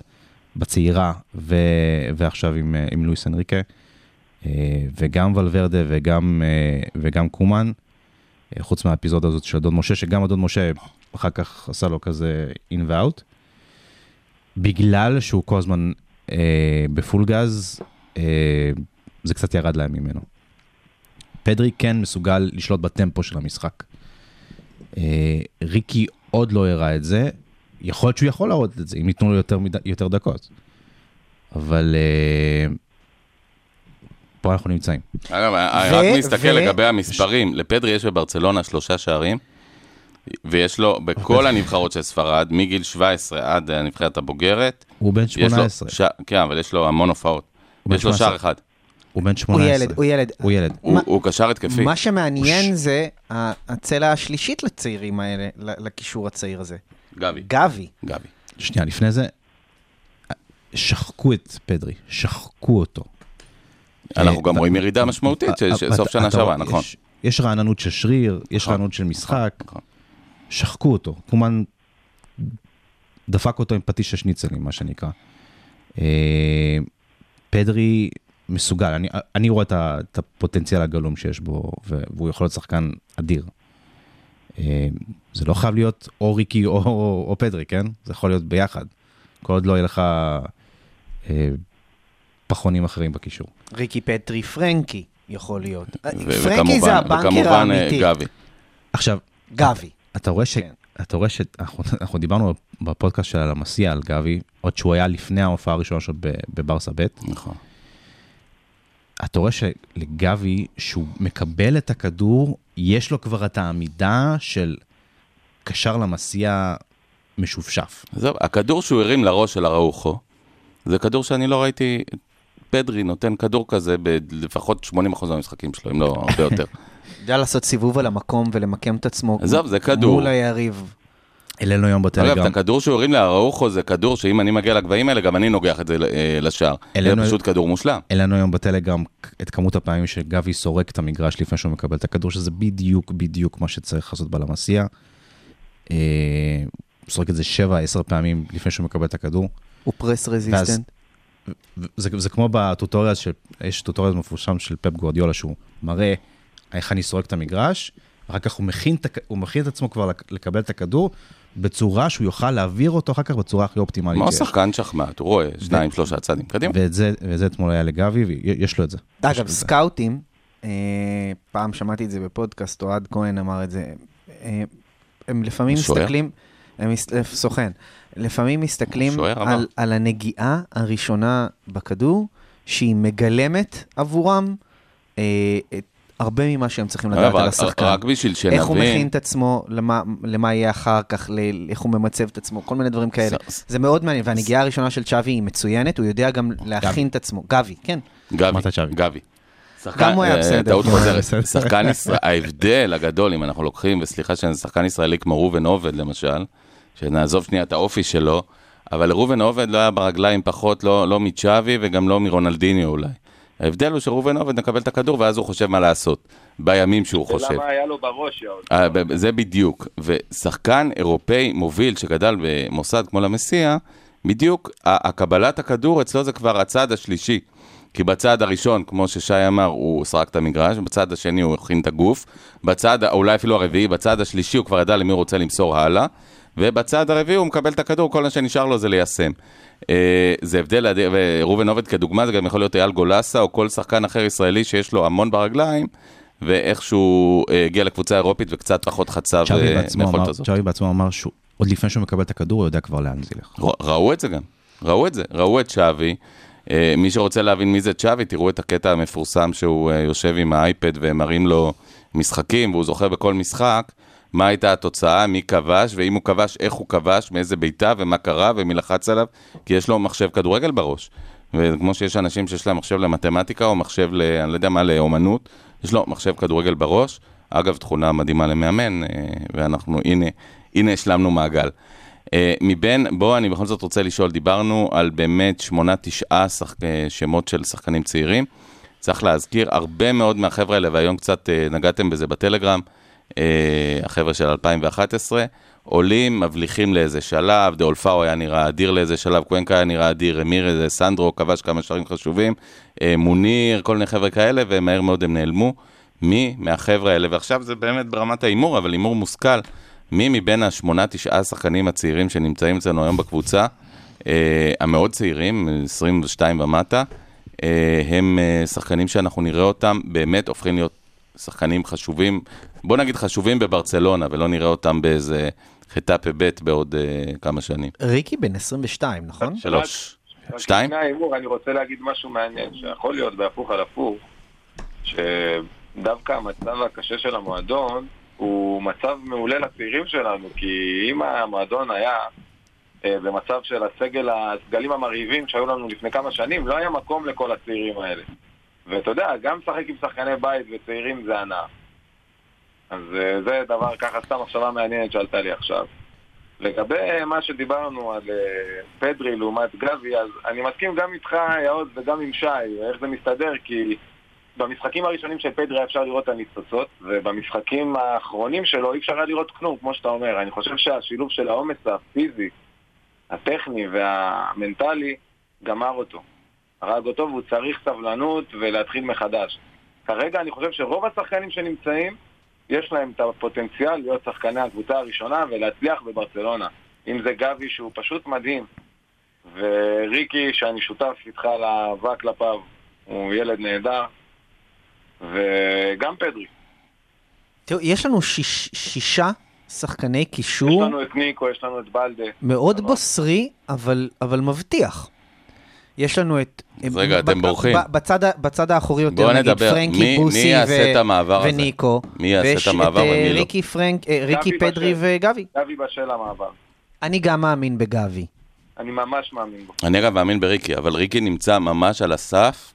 בצעירה, ו... ועכשיו עם, אה, עם לואיס אנריקה, וגם ולוורדה וגם, אה, וגם קומן, אה, חוץ מהאפיזודה הזאת של אדון משה, שגם אדון משה אחר כך עשה לו כזה אין ואוט, בגלל שהוא כל הזמן אה, בפול גז, אה, זה קצת ירד להם ממנו. פדרי כן מסוגל לשלוט בטמפו של המשחק. אה, ריקי עוד לא הראה את זה, יכול להיות שהוא יכול להראות את זה, אם ייתנו לו יותר. יותר דקות. אבל אה, פה אנחנו נמצאים. אגב, אני רק ו- מסתכל ו- לגבי המספרים, לפדרי יש בברצלונה שלושה שערים, ויש לו בכל הנבחרות של ספרד, מגיל 17 עד הנבחרת הבוגרת, הוא בן יש לו, 18, ש... כן, אבל יש לו המון הופעות. הוא יש לו 18. שער אחד. הוא בן הוא 18. ילד, הוא ילד. הוא ילד. הוא, מה- הוא קשר התקפי. מה שמעניין זה ה- הצלע השלישית לצעירים האלה, לקישור הצעיר הזה. גבי, גבי. גבי. שנייה, לפני זה, שחקו את פדרי, שחקו אותו. אנחנו אה, גם ו- רואים ירידה משמעותית של- סוף שנה שעברה, נכון. יש- רעננות של שריר, יש נכון. רעננות של משחק, נכון. שחקו אותו. קומן דפק אותו עם פטיש השניצלים, מה שנקרא. אה, פדרי מסוגל, אני, אני רואה את, הפוטנציאל הגלום שיש בו, והוא יכול להיות שחקן אדיר. אה, זה לא חייב להיות או ריקי או, או, או פדרי, כן? זה יכול להיות ביחד. כל עוד לא יהיה לך אה, פחונים אחרים בקישור. ריקי פטרי פרנקי יכול להיות. ו- פרנקי זה וכמובן- הבנקר וכמובן, אה, האמיתי. גבי. עכשיו, גבי. אתה רואה ש... כן. אתה רואה שאנחנו אנחנו דיברנו בפודקאסט של הלמסיע על גבי, עוד שהוא היה לפני ההופעה הראשונה שלו בברסה ב', נכון. אתה רואה שלגבי, שהוא מקבל את הכדור, יש לו כבר את העמידה של קשר למסיע משופשף. עזוב, הכדור שהוא הרים לראש של אראוחו, זה כדור שאני לא ראיתי, פדרי נותן כדור כזה בלפחות 80% מהמשחקים שלו, אם לא הרבה יותר. יודע לעשות סיבוב על המקום ולמקם את עצמו עזוב, זה כדור. מול היריב. העלינו היום אגב, בטלגרם, את הכדור שהוא הרים לאראוחו זה כדור שאם אני מגיע לגבהים האלה, גם אני נוגח את זה אה, לשער. זה העלינו- פשוט כדור מושלם. העלינו היום בטלגרם את כמות הפעמים שגבי סורק את המגרש לפני שהוא מקבל את הכדור, שזה בדיוק בדיוק מה שצריך לעשות בלמסיה. אה, הוא סורק את זה 7-10 פעמים לפני שהוא מקבל את הכדור. הוא פרס רזיסטנט. זה, זה כמו בטוטוריאל, של, יש טוטוריאל מפורסם של פפ גורדיולה, שהוא מראה איך אני סורק את המגרש, אחר כך הוא מכין, הוא מכין את עצמו כבר לק- לקבל את הכדור, בצורה שהוא יוכל להעביר אותו אחר כך בצורה הכי אופטימלית כמו. שחקן שחמט, הוא רואה שניים, שלושה צעדים קדימה. ואת זה, ואת זה אתמול היה לגבי, ויש לו את זה. יש לו אגב. סקאוטים, אה, פעם שמעתי את זה בפודקאסט, אוהד כהן אמר את זה, אה, הם לפעמים? מסתכלים, הם מס- סוכן, לפעמים מסתכלים. על, על הנגיעה הראשונה בכדור, שהיא מגלמת עבורם אה, את הרבה ממה שהם צריכים לדעת אגב, על רק- השחקן. רק בשביל איך הוא מכין שנבין, את עצמו, למה, למה יהיה אחר כך, איך הוא ממצב את עצמו, כל מיני דברים כאלה. ס- זה מאוד מעניין, והנגיעה הראשונה של צ'אבי היא מצוינת, הוא יודע גם להכין את עצמו. גבי, כן. גבי. גבי. גם הוא היה אה, בסדר. טעות חוזרת. שחקן ישראל, ההבדל הגדול, אם אנחנו לוקחים, וסליחה שאני שחקן ישראלי כמו ראובן עובד למשל, שנעזוב שנייה את האופי שלו, אבל לראובן עובד לא היה ברגליים פחות, לא, לא מצ'אבי וגם לא מרונלדיניו אולי. ההבדל הוא שראובן עובד מקבל את הכדור ואז הוא חושב מה לעשות, בימים שהוא חושב. ולמה היה לו בראש, יאוד? אה, ב- זה בדיוק. ושחקן אירופאי מוביל שגדל במוסד כמו למסיע, בדיוק הקבלת הכדור אצלו זה כבר הצעד השלישי. כי בצעד הראשון, כמו ששי אמר, הוא סרק את המגרש, בצעד השני הוא הכין את הגוף, בצעד, אולי אפילו הרביעי, בצעד השלישי הוא כבר ידע למי הוא רוצה למסור הלאה, ובצעד הרביעי הוא מקבל את הכדור, כל מה שנשאר לו זה ליישם. אה, זה הבדל אדיר, וראובן עובד כדוגמה, זה גם יכול להיות אייל גולסה, או כל שחקן אחר ישראלי שיש לו המון ברגליים, ואיכשהו אה, הגיע לקבוצה האירופית וקצת פחות חצה מהיכולת הזאת. צ'אבי בעצמו אמר שהוא, עוד לפני שהוא מקבל את הכדור, הוא יודע כבר לאן זה ילך. ראו את זה גם, ראו את זה, ראו את צ'אבי. אה, מי שרוצה להבין מי זה צ'אבי, תראו את הקטע המפורסם שהוא אה, יושב עם האייפד ומראים לו משחקים, והוא זוכה בכל משחק, מה הייתה התוצאה, מי כבש, ואם הוא כבש, איך הוא כבש, מאיזה בעיטה, ומה קרה, ומי לחץ עליו, כי יש לו מחשב כדורגל בראש. וכמו שיש אנשים שיש להם מחשב למתמטיקה, או מחשב, ל, אני לא יודע מה, לאומנות, יש לו מחשב כדורגל בראש. אגב, תכונה מדהימה למאמן, אה, ואנחנו, הנה, הנה השלמנו מעגל. אה, מבין, בוא, אני בכל זאת רוצה לשאול, דיברנו על באמת שמונה, תשעה שח... אה, שמות של שחקנים צעירים. צריך להזכיר, הרבה מאוד מהחבר'ה האלה, והיום קצת נגעתם בזה בטלגרם, החבר'ה של 2011, עולים, מבליחים לאיזה שלב, דאולפאו היה נראה אדיר לאיזה שלב, קוונקה היה נראה אדיר, אמיר איזה סנדרו, כבש כמה שערים חשובים, אה, מוניר, כל מיני חבר'ה כאלה, ומהר מאוד הם נעלמו. מי מהחבר'ה האלה, ועכשיו זה באמת ברמת ההימור, אבל הימור מושכל, מי מבין השמונה, תשעה שחקנים הצעירים שנמצאים אצלנו היום בקבוצה, אה, המאוד צעירים, 22 ומטה, אה, הם אה, שחקנים שאנחנו נראה אותם, באמת הופכים להיות שחקנים חשובים, בוא נגיד חשובים בברצלונה, ולא נראה אותם באיזה חטאפה ב' בעוד אה, כמה שנים. ריקי בן 22, נכון? שלוש. שתיים? לפני ההימור, אני רוצה להגיד משהו מעניין, שיכול להיות בהפוך על הפוך, שדווקא המצב הקשה של המועדון הוא מצב מעולה לצעירים שלנו, כי אם המועדון היה אה, במצב של הסגל, הסגלים המרהיבים שהיו לנו לפני כמה שנים, לא היה מקום לכל הצעירים האלה. ואתה יודע, גם לשחק עם שחקני בית וצעירים זה הנאה. אז אה, זה דבר, ככה סתם מחשבה מעניינת שעלתה לי עכשיו. לגבי מה שדיברנו על אה, פדרי לעומת גבי, אז אני מסכים גם איתך, יעוז, וגם עם שי, איך זה מסתדר, כי במשחקים הראשונים של פדרי אפשר לראות את הניצוצות, ובמשחקים האחרונים שלו אי אפשר היה לראות כלום, כמו שאתה אומר. אני חושב שהשילוב של העומס הפיזי, הטכני והמנטלי גמר אותו. הרג אותו והוא צריך סבלנות ולהתחיל מחדש. כרגע אני חושב שרוב השחקנים שנמצאים, יש להם את הפוטנציאל להיות שחקני הקבוצה הראשונה ולהצליח בברצלונה. אם זה גבי שהוא פשוט מדהים, וריקי שאני שותף איתך לאהבה כלפיו, הוא ילד נהדר, וגם פדרי. תראו, יש לנו שיש, שישה שחקני יש קישור לנו את ניקו, יש לנו את בלדה. מאוד אבל- בוסרי, אבל, אבל מבטיח. יש לנו את... אז רגע, אתם בורחים. בצד, בצד האחורי יותר, נגיד נדבר, פרנקי, מי- בוסי מי יעשה ו- את המעבר הזה? וניקו. מי יעשה ויש את המעבר אה, ומי לא? ריקי פרנק, אה, ריקי פדרי בשל. וגבי. גבי בשל המעבר. אני גם מאמין בגבי. אני ממש מאמין בו. אני אגב מאמין בריקי, אבל ריקי נמצא ממש על הסף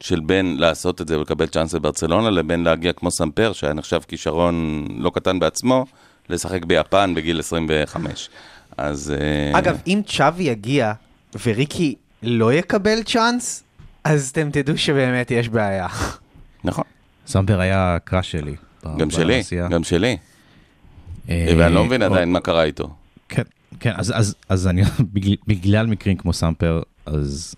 של בין לעשות את זה ולקבל צ'אנס בברצלונה, לבין להגיע כמו סמפר, שהיה נחשב כישרון לא קטן בעצמו, לשחק ביפן בגיל 25. אז... אה, אגב, אם צ'אבי יגיע וריקי לא יקבל צ'אנס, אז אתם תדעו שבאמת יש בעיה. נכון, סמפר היה קראש שלי. גם שלי. גם שלי. אה, ואני לא מבין עדיין מה קרה איתו. כן, כן, אז, אני, בגלל, מקרים כמו סמפר, אז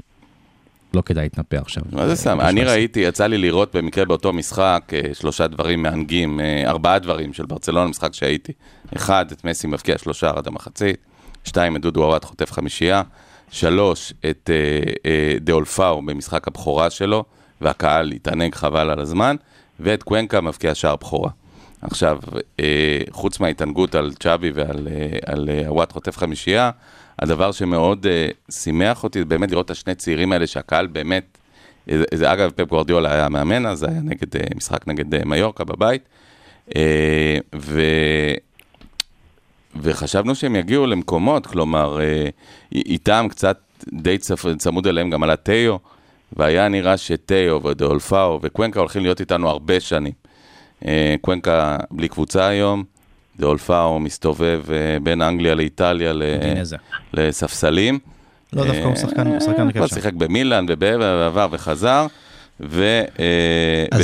לא כדאי להתנפח עכשיו. מה זה סתם? אה, אני נשמע- ראיתי, יצא לי לראות במקרה באותו משחק אה, שלושה דברים מהנגים, ארבעה דברים של ברצלונה, משחק שהייתי. אחד, את מסי מבקיע שלושה עד המחצית. שתיים, את דודו עוואט חוטף חמישייה. שלוש, את אה, אה, דאולפאו במשחק הבכורה שלו, והקהל התענג חבל על הזמן. ואת קוונקה מבקיע שער בכורה. עכשיו, אה, חוץ מההתענגות על צ'אבי ועל על, עוואט חוטף חמישייה, הדבר שמאוד שימח אותי, זה באמת לראות את השני צעירים האלה, שהקהל באמת, זה, אגב, פפ גוורדיולה היה מאמן, אז זה היה נגד, משחק נגד מיורקה בבית, ו... וחשבנו שהם יגיעו למקומות, כלומר, אה, איתם קצת די צפ... צמוד אליהם גם על התיו, והיה נראה שתיו ודאולפאו וקוונקה הולכים להיות איתנו הרבה שנים. אה, קוונקה בלי קבוצה היום, דאולפאו מסתובב אה, בין אנגליה לאיטליה. לספסלים. לא, דווקא הוא שחקן- הוא שחקן כבר שם. שיחק במילאן ובעבר וחזר. ו- אה,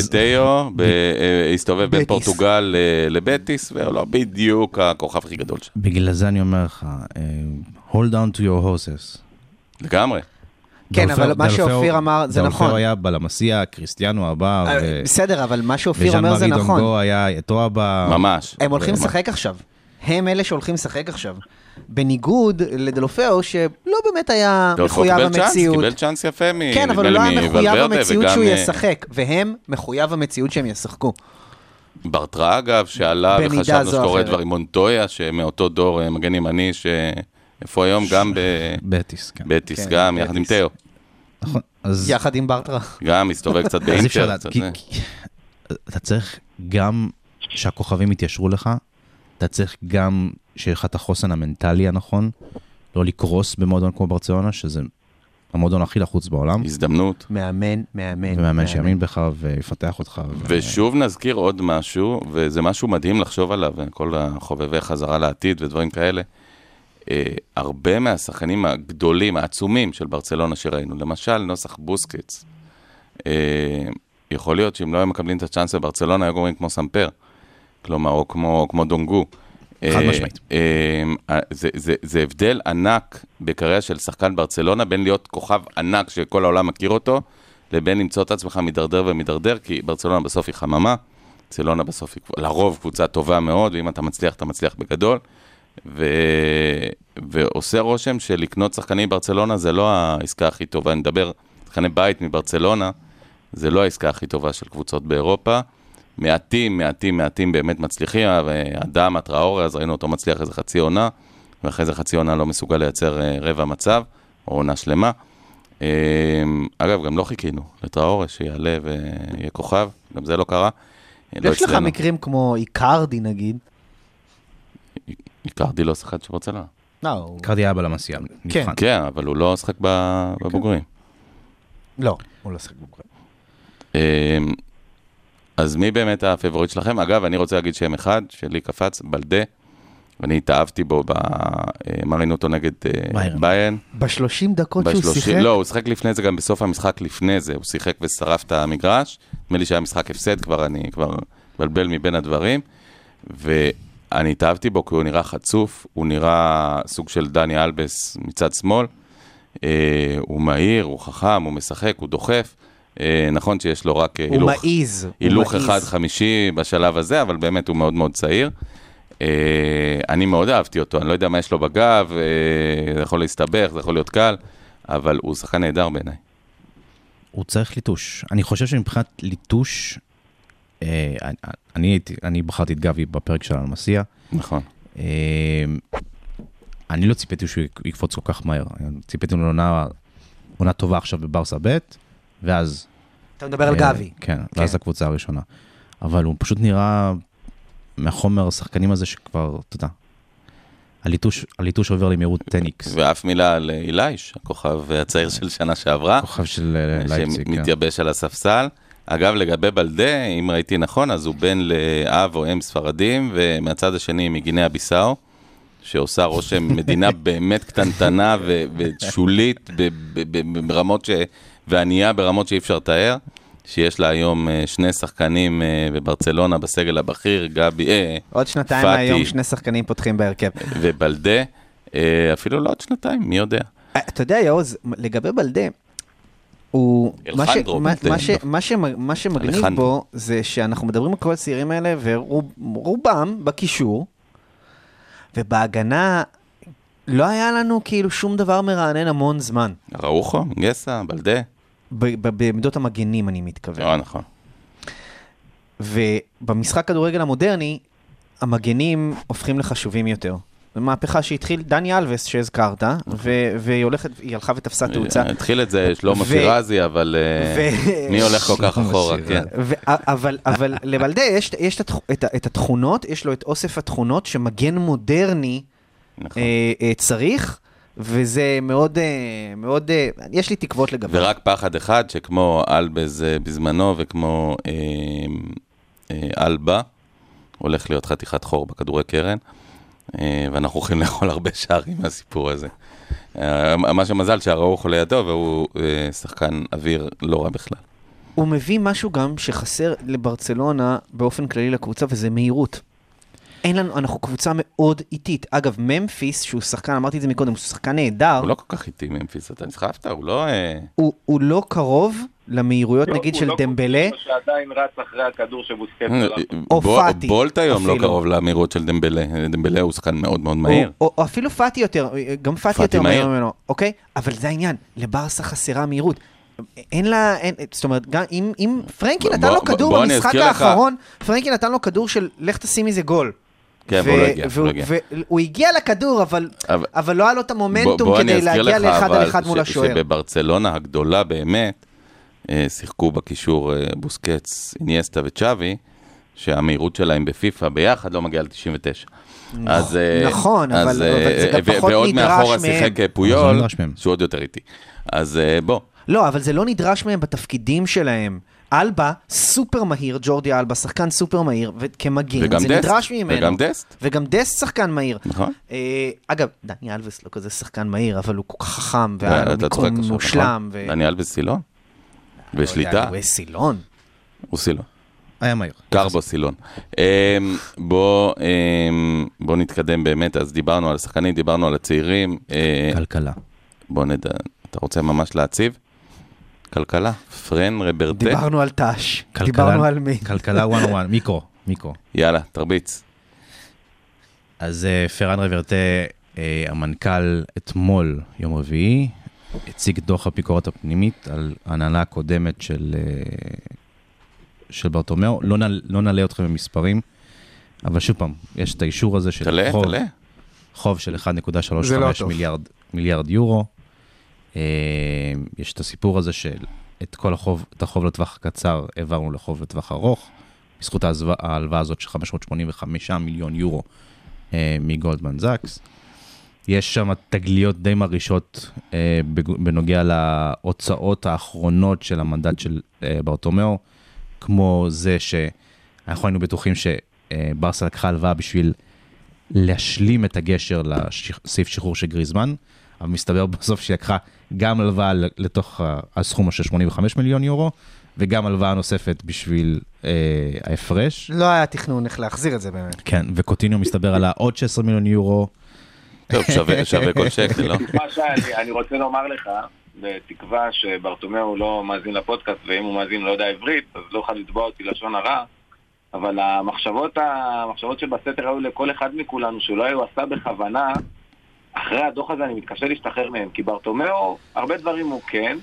ב- אה, הסתובב בין. פורטוגל אה, לבטיס, והוא לא בדיוק הכוכב הכי גדול שם. בגלל זה אני אומר לך, hold on to your horses. לגמרי. כן, אבל מה שאופיר אמר זה נכון. דולפאו היה בלמסיה, קריסטיאנו הבא, ו- בסדר, אבל מה שאופיר וז'אן אומר זה מארי נכון. דונגו היה אתו הבא. ממש. הם הולכים. לשחק עכשיו. הם אלה שהולכים לשחק עכשיו. בניגוד לדלופאו, שלא באמת היה מחויב קיבל צ'אנס, המציאות. קיבל צ'אנס יפה מ... כן, אבל הוא לא היה מחויב המציאות שהוא אה, ישחק, והם מחויב המציאות שהם ישחקו. ברטרה אגב, שעלה וחשבנו שקורה. דברים, מונטויה, שמאותו דור אה, מגן ימני, ש... איפה היום? גם בטיס, כן. בבטיס, כן, גם יחד עם בטיס. תיאו. נכון. אז יחד עם ברטרה. גם מסתובב קצת באינטר. אתה צריך גם שהכוכבים יתיישרו לך, אתה צריך גם שיהיה לך את החוסן המנטלי הנכון, לא לקרוס במועדון כמו ברצלונה, שזה המועדון הכי לחוץ בעולם, הזדמנות. מאמן, מאמן. ומאמן שיאמין בך ויפתח אותך. ו- ושוב נזכיר עוד משהו, וזה משהו מדהים לחשוב עליו, כל החובבי חזרה לעתיד ודברים כאלה. אה, הרבה מהשחקנים הגדולים, העצומים של ברצלונה שראינו, למשל נוסח בוסקץ, אה, יכול להיות שאם לא היו מקבלים את הצ'אנס בברצלונה, היו גורמים כמו סמפר, כלומר, או כמו, כמו דונגו. חד אה, משמעית. אה, זה, זה, זה הבדל ענק בקריירה של שחקן ברצלונה, בין להיות כוכב ענק שכל העולם מכיר אותו, לבין למצוא את עצמך מידרדר ומידרדר, כי ברצלונה בסוף היא חממה, ברצלונה בסוף היא לרוב קבוצה טובה מאוד, ואם אתה מצליח, אתה מצליח בגדול. ו... ועושה רושם שלקנות שחקנים ברצלונה זה לא העסקה הכי טובה, אני מדבר, שחקני בית מברצלונה, זה לא העסקה הכי טובה של קבוצות באירופה. מעטים, מעטים, מעטים באמת מצליחים, ואדם, הטראורי, אז ראינו אותו מצליח איזה חצי עונה, ואחרי זה חצי עונה לא מסוגל לייצר אה, רבע מצב, או עונה שלמה. אה, אגב, גם לא חיכינו לטראורי שיעלה ויהיה כוכב, גם זה לא קרה. אה, לא יש לך. מקרים כמו איקרדי נגיד. איקרדי לא שחקן של ברצלונה. לא, הוא- איקרדי היה בלה מאסיה, נבחן. כן, אבל הוא לא שחק ב- בבוגרים. לא, הוא לא שיחק בוגרים. אז מי באמת הפייבוריט שלכם? אגב, אני רוצה להגיד שם אחד, שלי קפץ, בלדה, ואני התאהבתי בו, אה, ראינו אותו נגד אה, ביירן. ביירן. בשלושים דקות שהוא שיחק, לא, הוא שיחק לפני זה, גם בסוף המשחק לפני זה, הוא שיחק ושרף את המגרש. נדמה לי שהיה משחק הפסד, כבר אני כבר מבלבל מבין הדברים. ואני התאהבתי בו כי הוא נראה חצוף, הוא נראה סוג של דני אלבס מצד שמאל. אה, הוא מהיר, הוא חכם, הוא משחק, הוא דוחף. אה, נכון שיש לו רק אה, הוא הילוך מעיז. הוא הילוך מעיז. אחד חמישי בשלב הזה, אבל באמת הוא מאוד מאוד צעיר. אה, אני מאוד אהבתי אותו, אני לא יודע מה יש לו בגב, זה יכול להסתבך, זה יכול להיות קל, אבל הוא שחקן נהדר בעיניי. הוא צריך ליטוש. אני חושב שמבחינת ליטוש, אה, אני- אני, בחרתי את גבי בפרק של אלמסיה. נכון. אה, אני לא ציפיתי שהוא יקפוץ כל כך מהר. ציפיתי לו לעונה עונה טובה עכשיו בברסה ב', ואז... אתה מדבר על אה, גבי. כן, ואז הקבוצה הראשונה. אבל הוא פשוט נראה מהחומר השחקנים הזה שכבר, אתה יודע, הליטוש, הליטוש עובר למהירות 10x. ואף מילה על אילייש, הכוכב הצעיר של שנה שעברה, כוכב של אה, לייפציג, כן. שמתייבש על הספסל. אגב, לגבי בלדה, אם ראיתי נכון, אז הוא בן לאב או אם ספרדים, ומהצד השני מגינאה ביסאו, שעושה רושם מדינה באמת קטנטנה ושולית ב- ב- ב- ברמות ש... וענייה ברמות שאי אפשר לתאר, שיש לה היום אה, שני שחקנים אה, בברצלונה בסגל הבכיר, גבי, אה, עוד שנתיים פאטי. מהיום שני שחקנים פותחים בהרכב. ובלדה, אפילו לא עוד שנתיים, מי יודע. אתה יודע, יעוז, לגבי בלדה, הוא... מה ש- מה-. מה ש- מה ש- מה שמגניב אלחנדרו. בו, זה שאנחנו מדברים על כל הצעירים האלה, ורובם בקישור, ובהגנה לא היה לנו כאילו שום דבר מרענן המון זמן. ראוכו, גסה, בלדה. ב- ב- בעמדות המגנים, אני מתכוון. לא, נכון. ובמשחק כדורגל המודרני, המגנים הופכים לחשובים יותר. זו מהפכה שהתחיל דני אלווס שהזכרת, ו- והיא הולכת, היא הלכה ותפסה תאוצה. התחיל את זה שלמה שירזי, אבל אה, מי הולך כל כך אחורה. כן. אבל, אבל לבלדה יש, יש את, התכ- את, ה- את התכונות, יש לו את אוסף התכונות שמגן מודרני נכון. אה, אה, צריך, וזה מאוד, אה, מאוד, יש לי תקוות לגבי. ורק פחד אחד, שכמו אלבז בזמנו וכמו אה, אה, אלבה, הולך להיות חתיכת חור בכדורי קרן, אה, ואנחנו הולכים לאכול הרבה שערים מהסיפור הזה. מה שמזל שהראוך לידו, והוא שחקן אוויר לא רע בכלל. הוא מביא משהו גם שחסר לברצלונה באופן כללי לקבוצה, וזה מהירות. אין לנו, אנחנו קבוצה מאוד איטית. אגב, ממפיס, שהוא שחקן, אמרתי את זה מקודם, הוא שחקן נהדר, הוא לא כל כך איטי ממפיס, אתה נסחפת? הוא לא... אה, הוא, הוא לא קרוב למהירויות, לא- נגיד, הוא של לא דמבלה. קבוצה שעדיין רץ אחרי הכדור שבוסקט אה. או פאטי, בולט היום לא. קרוב למהירות של דמבלה. דמבלה הוא שחקן מאוד מאוד מהיר. או, או, או אפילו פאטי יותר, גם פאטי פאטי יותר מהיר. ממנו, אוקיי? אבל זה העניין, לברסה חסרה מהירות. אין לה, אין, זאת אומרת, גם אם, אם פרנקי נתן לו כדור במשחק האחרון, פרנקי נתן לו כדור של לך תשים מזה גול. כן, והוא לא הגיע, הוא לא הגיע. והוא הגיע לכדור, אבל, אבל- אבל לא היה לו את בוא- המומנטום בוא אני כדי להגיע לאחד על אחד מול ש- השוער. שבברצלונה הגדולה באמת, אה, שיחקו בקישור אה, בוסקץ, איניאסטה וצ'אבי, שהמהירות שלהם בפיפא ביחד לא מגיעה ל-99. אז... אה, נכון, אז, אבל- אבל זה גם ו- פחות ועוד נדרש מאחורה מהם. שיחק אה, אבל זה פויול. שהוא עוד יותר איטי. אז בוא, לא, אבל זה לא נדרש מהם בתפקידים שלהם. אלבה, סופר מהיר, ג'ורדי אלבה, שחקן סופר מהיר, וכמגן, וגם זה דסט, נדרש ממנו. וגם דסט. וגם דסט שחקן מהיר. נכון. אה, אגב, דני אלווס לא כזה שחקן מהיר, אבל הוא כל כך חכם, והיה לו מיקום מושלם. נכון? ו- דניאל אלבס סילון? ושליטה, הוא סילון. הוא סילון. היה מהיר. קרבו סילון. אמ, בוא, אמ, נתקדם באמת, אז דיברנו על השחקנים, דיברנו על הצעירים. אה, כלכלה. בוא נדע, אתה רוצה ממש להציב? כלכלה, פרן רברטה, דיברנו על ת"ש, דיברנו על מי. כלכלה 101, מיקרו, מיקרו. יאללה, תרביץ. אז אה, פרן רברטה, אה, המנכ"ל, אתמול, יום רביעי, הציג את דוח הביקורת הפנימית על ההנהלה הקודמת של, אה, של ברטומיאו. לא, נעל- לא נעלה אתכם במספרים, אבל שוב פעם, יש את האישור הזה של תעלה, חוב, תעלה. חוב של 1.35 זה לא. מיליארד, מיליארד יורו. אה, יש את הסיפור הזה של את כל החוב, את החוב לטווח הקצר העברנו לחוב לטווח ארוך, בזכות ההלוואה הזאת של 585 מיליון יורו אה, מגולדמן זאקס. יש שם תגליות די מרעישות אה, בנוגע להוצאות האחרונות של המנדט של אה, ברטומיאו, כמו זה שאנחנו היינו בטוחים שברסה לקחה הלוואה בשביל להשלים את הגשר לסעיף שחרור של גריזמן, אבל מסתבר בסוף שהיא לקחה גם הלוואה לתוך הסכום של 85 מיליון יורו, וגם הלוואה נוספת בשביל אה, ההפרש. לא היה תכנון איך להחזיר את זה באמת. כן, וקוטיניו מסתבר עלה עוד 16 מיליון יורו. טוב, שווה- שווה כל שקל, לא? מה שאני אני רוצה לומר לך, בתקווה שברטומיאו לא מאזין לפודקאסט, ואם הוא מאזין לא יודע עברית, אז לא יוכל לתבוע אותי לשון הרע, אבל המחשבות, המחשבות שבסתר היו לכל אחד מכולנו, שאולי הוא עשה בכוונה, אחרי הדוח הזה אני מתקשה להשתחרר מהם, כי ברטומיאו, הרבה דברים הוא כן,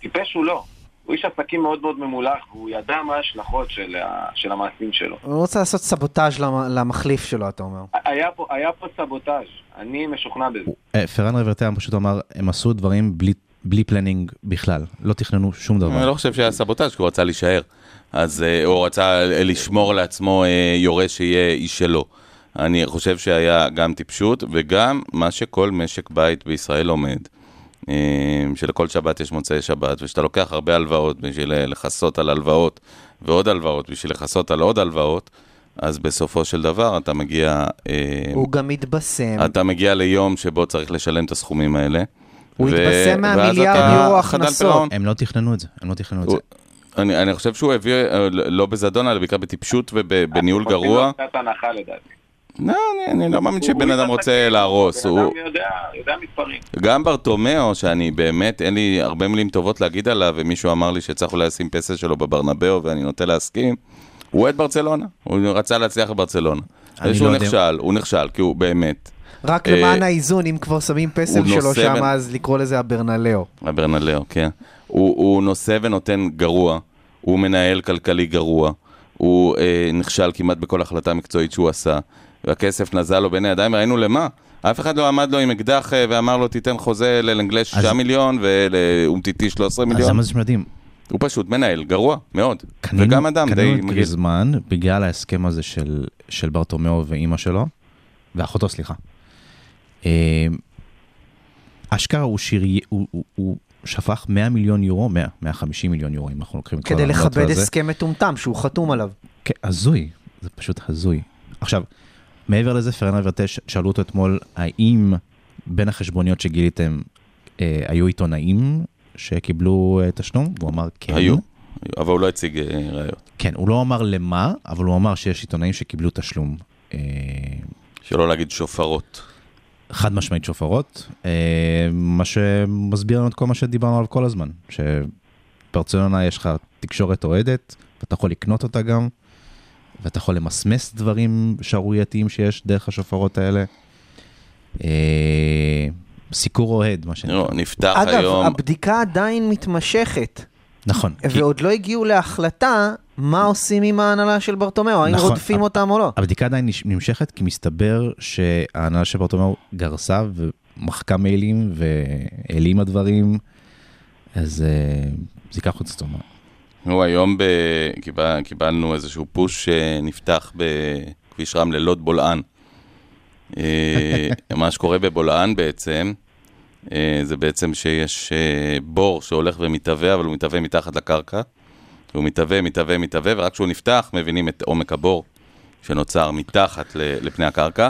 טיפש הוא לא. הוא איש עסקים מאוד מאוד ממולח, והוא ידע מה ההשלכות של, ה- של המעשים שלו. הוא רוצה לעשות סבוטאז' למ- למחליף שלו, אתה אומר. היה פה, היה פה סבוטאז', אני משוכנע בזה. אה, פרן רברטר פשוט אמר, הם עשו דברים בלי, בלי planning בכלל, לא תכננו שום דבר. אני לא חושב שהיה סבוטאז' כי הוא רצה להישאר. אז אה, הוא רצה לשמור לעצמו אה, יורש שיהיה איש שלו. אני חושב שהיה גם טיפשות וגם מה שכל משק בית בישראל לומד, אה, שלכל שבת יש מוצאי שבת, ושאתה לוקח הרבה הלוואות בשביל אה, לכסות על הלוואות ועוד הלוואות בשביל לכסות על עוד הלוואות, אז בסופו של דבר אתה מגיע, אה, הוא גם מתבשם. אתה מגיע ליום שבו צריך לשלם את הסכומים האלה. הוא התבשם מהמיליארד יורו הכנסות. הם לא תכננו את זה, הם לא תכננו את זה. אני, אני חושב שהוא הביא, לא בזדון, אלא בעיקר בטיפשות ובניהול אנחנו גרוע. עושים לו קצת הנחה לדעתי. לא, אני, אני לא מאמין שבן הוא אדם רוצה להרוס. בן הוא, אדם יודע, יודע מספרים. גם ברטומיאו, שאני באמת, אין לי הרבה מילים טובות להגיד עליו, ומישהו אמר לי שצריך אולי לשים פסל שלו בברנבאו, ואני נוטה להסכים. הוא אוהד ברצלונה, הוא רצה להצליח בברצלונה. אני לא יודע. נכשל, הוא נכשל, כי הוא באמת, רק אה, למען האיזון, אם כבר שמים פסל הוא שלו שם, אז לקרוא לזה הברנלאו. הברנלאו, כן. הוא, הוא נושא ונותן גרוע, הוא מנהל כלכלי גרוע, הוא אה, נכשל כמעט בכל החלטה מקצועית שהוא עשה, והכסף נזל לו בין הידיים, ראינו למה. אף אחד לא עמד לו עם אקדח אה, ואמר לו תיתן חוזה ללנגלה 6 אז- מיליון ולאומטיטי 13 אז מיליון. למה זה שמדהים? הוא פשוט מנהל גרוע מאוד. קנינו- וגם אדם די קנינו את. גריזמן בגלל ההסכם הזה של, של ברטומיאו ואימא שלו, ואחותו, סליחה. אה, אשכרה הוא, שירי, הוא, הוא, הוא שפך 100 מיליון יורו, 100, 150 מיליון יורו, אם אנחנו לוקחים את כל כדי העמלות לכבד והזה. הסכם מטומטם שהוא חתום עליו. כן, הזוי, זה פשוט הזוי. עכשיו, מעבר לזה, פרנר ורטש, שאלו אותו אתמול, האם בין החשבוניות שגיליתם אה, היו עיתונאים שקיבלו אה, תשלום? והוא אמר כן. היו, אבל הוא לא הציג אה, ראיות. כן, הוא לא אמר למה, אבל הוא אמר שיש עיתונאים שקיבלו תשלום. אה, שלא להגיד שופרות. חד משמעית שופרות, אה, מה שמסביר לנו את כל מה שדיברנו עליו כל הזמן, שברצלונה יש לך תקשורת אוהדת, ואתה יכול לקנות אותה גם, ואתה יכול למסמס דברים שערורייתיים שיש דרך השופרות האלה. אה, סיקור אוהד, מה שנקרא. לא, נפתח אגב, היום, הבדיקה עדיין מתמשכת, נכון, כי ועוד לא הגיעו להחלטה מה עושים עם ההנהלה של ברטומיאו, האם נכון, רודפים אותם או לא. הבדיקה עדיין נמשכת, כי מסתבר שההנהלה של ברטומיאו גרסה ומחקה מיילים והעלימה דברים, אז אה, זה ייקח עוד זמן. הוא היום ב... קיבל... קיבלנו איזשהו פוש שנפתח בכביש רמלה לוד בולען. אה, מה שקורה בבולען בעצם, אה, זה בעצם שיש אה, בור שהולך ומתהווה, אבל הוא מתהווה מתחת לקרקע. הוא מתהווה, מתהווה, מתהווה, ורק כשהוא נפתח מבינים את עומק הבור שנוצר מתחת לפני הקרקע.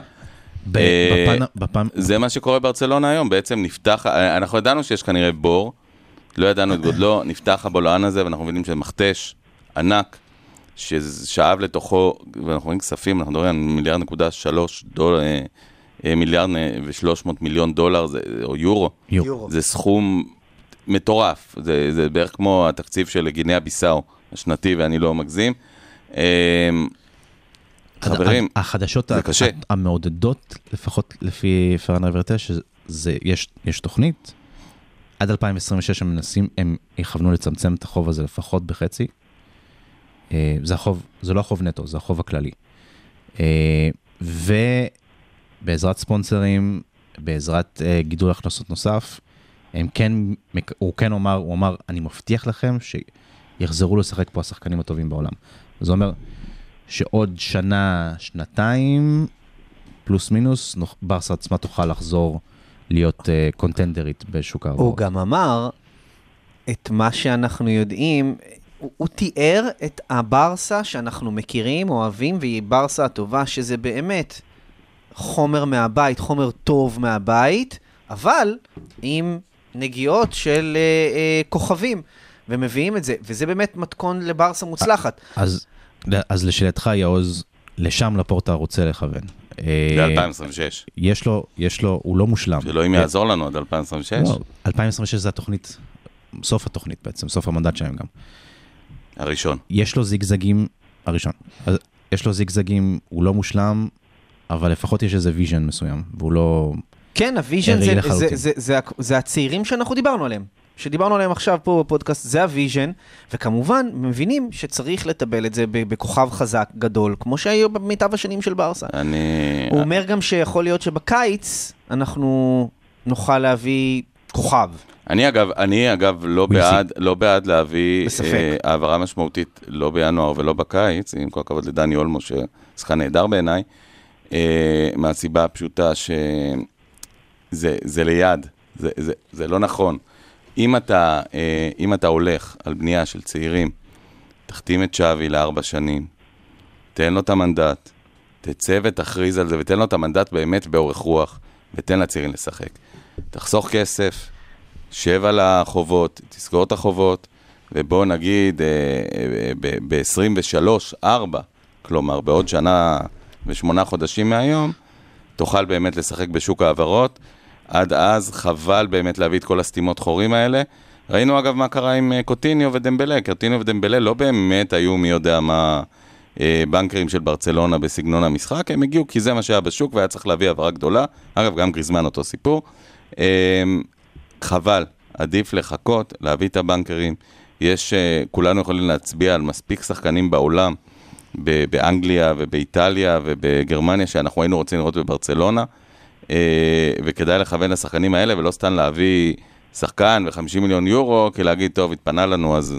אה, בפן- בפעם, זה מה שקורה ברצלונה היום, בעצם נפתח, אנחנו ידענו שיש כנראה בור, לא ידענו את גודלו, נפתח הבולען הזה ואנחנו מבינים שזה מכתש ענק, ששאב לתוכו, ואנחנו רואים כספים, אנחנו מדברים על מיליארד נקודה שלוש דולר, אה, אה, מיליארד אה, ושלוש מאות מיליון דולר, זה, או יורו, יו. זה סכום מטורף, זה, זה בערך כמו התקציב של גינאה ביסאו השנתי, ואני לא מגזים. אה, חברים, החדשות זה ה- קשה. המעודדות, לפחות לפי פרנר ורטש, שזה, יש, יש תוכנית, עד 2026 הם מנסים, הם יכוונו לצמצם את החוב הזה לפחות בחצי. אה, זה החוב, זה לא החוב נטו, זה החוב הכללי. אה, ובעזרת ספונסרים, בעזרת אה, גידול הכנסות נוסף, הם כן, הוא כן אמר, הוא אמר, אני מבטיח לכם שיחזרו לשחק פה השחקנים הטובים בעולם. זה אומר שעוד שנה, שנתיים, פלוס מינוס, ברסה עצמה תוכל לחזור להיות אה, קונטנדרית בשוק הוא ההעברות. גם אמר את מה שאנחנו יודעים, הוא, הוא תיאר את הברסה שאנחנו מכירים, אוהבים, והיא ברסה הטובה, שזה באמת חומר מהבית, חומר טוב מהבית, אבל עם נגיעות של אה, אה, כוכבים, ומביאים את זה, וזה באמת מתכון לברסה מוצלחת. אז, אז לשאלתך, יעוז, לשם לפורטה רוצה לכוון. אה, ב-2026. יש לו, יש לו, הוא לא מושלם. שאלוהים יעזור לנו עד 2026. לא, 2026 זה התוכנית, סוף התוכנית בעצם, סוף המנדט שלהם גם. הראשון. יש לו זיגזגים, הראשון, אז יש לו זיגזגים, הוא לא מושלם, אבל לפחות יש איזה vision מסוים, והוא לא... כן, ה vision זה, זה. זה, זה, זה, זה הצעירים שאנחנו דיברנו עליהם. שדיברנו עליהם עכשיו פה בפודקאסט, זה ה vision, וכמובן, מבינים שצריך לטבל את זה בכוכב חזק, גדול, כמו שהיו במיטב השנים של ברסה. אני... הוא אומר גם שיכול להיות שבקיץ אנחנו נוכל להביא כוכב. אני אגב, אני אגב לא. בעד, לא בעד להביא. אה, העברה משמעותית, לא בינואר ולא בקיץ, עם כל הכבוד לדני אולמו, ששחקן נהדר בעיניי, אה, מהסיבה הפשוטה שזה זה ליד, זה, זה, זה לא נכון. אם אתה, אה, אם אתה הולך על בנייה של צעירים, תחתים את שווי לארבע שנים, תן לו את המנדט, תצא ותכריז על זה, ותן לו את המנדט באמת באורך רוח, ותן לצעירים לשחק. תחסוך כסף, שב על החובות, תסגור את החובות, ובוא נגיד ב-23, 4, כלומר בעוד שנה ושמונה חודשים מהיום, תוכל באמת לשחק בשוק ההעברות. עד אז חבל באמת להביא את כל הסתימות חורים האלה. ראינו אגב מה קרה עם אה, קוטיניו ודמבלה, קוטיניו ודמבלה לא באמת היו מי יודע מה אה, בנקרים של ברצלונה בסגנון המשחק, הם הגיעו כי זה מה שהיה בשוק והיה צריך להביא העברה גדולה. אגב, גם גריזמן אותו סיפור. אה, חבל, עדיף לחכות, להביא את הבנקרים. יש, כולנו יכולים להצביע על מספיק שחקנים בעולם, באנגליה ובאיטליה ובגרמניה, שאנחנו היינו רוצים לראות בברצלונה, וכדאי לכוון לשחקנים האלה, ולא סתם להביא שחקן ו-50 מיליון יורו, כי להגיד, טוב, התפנה לנו, אז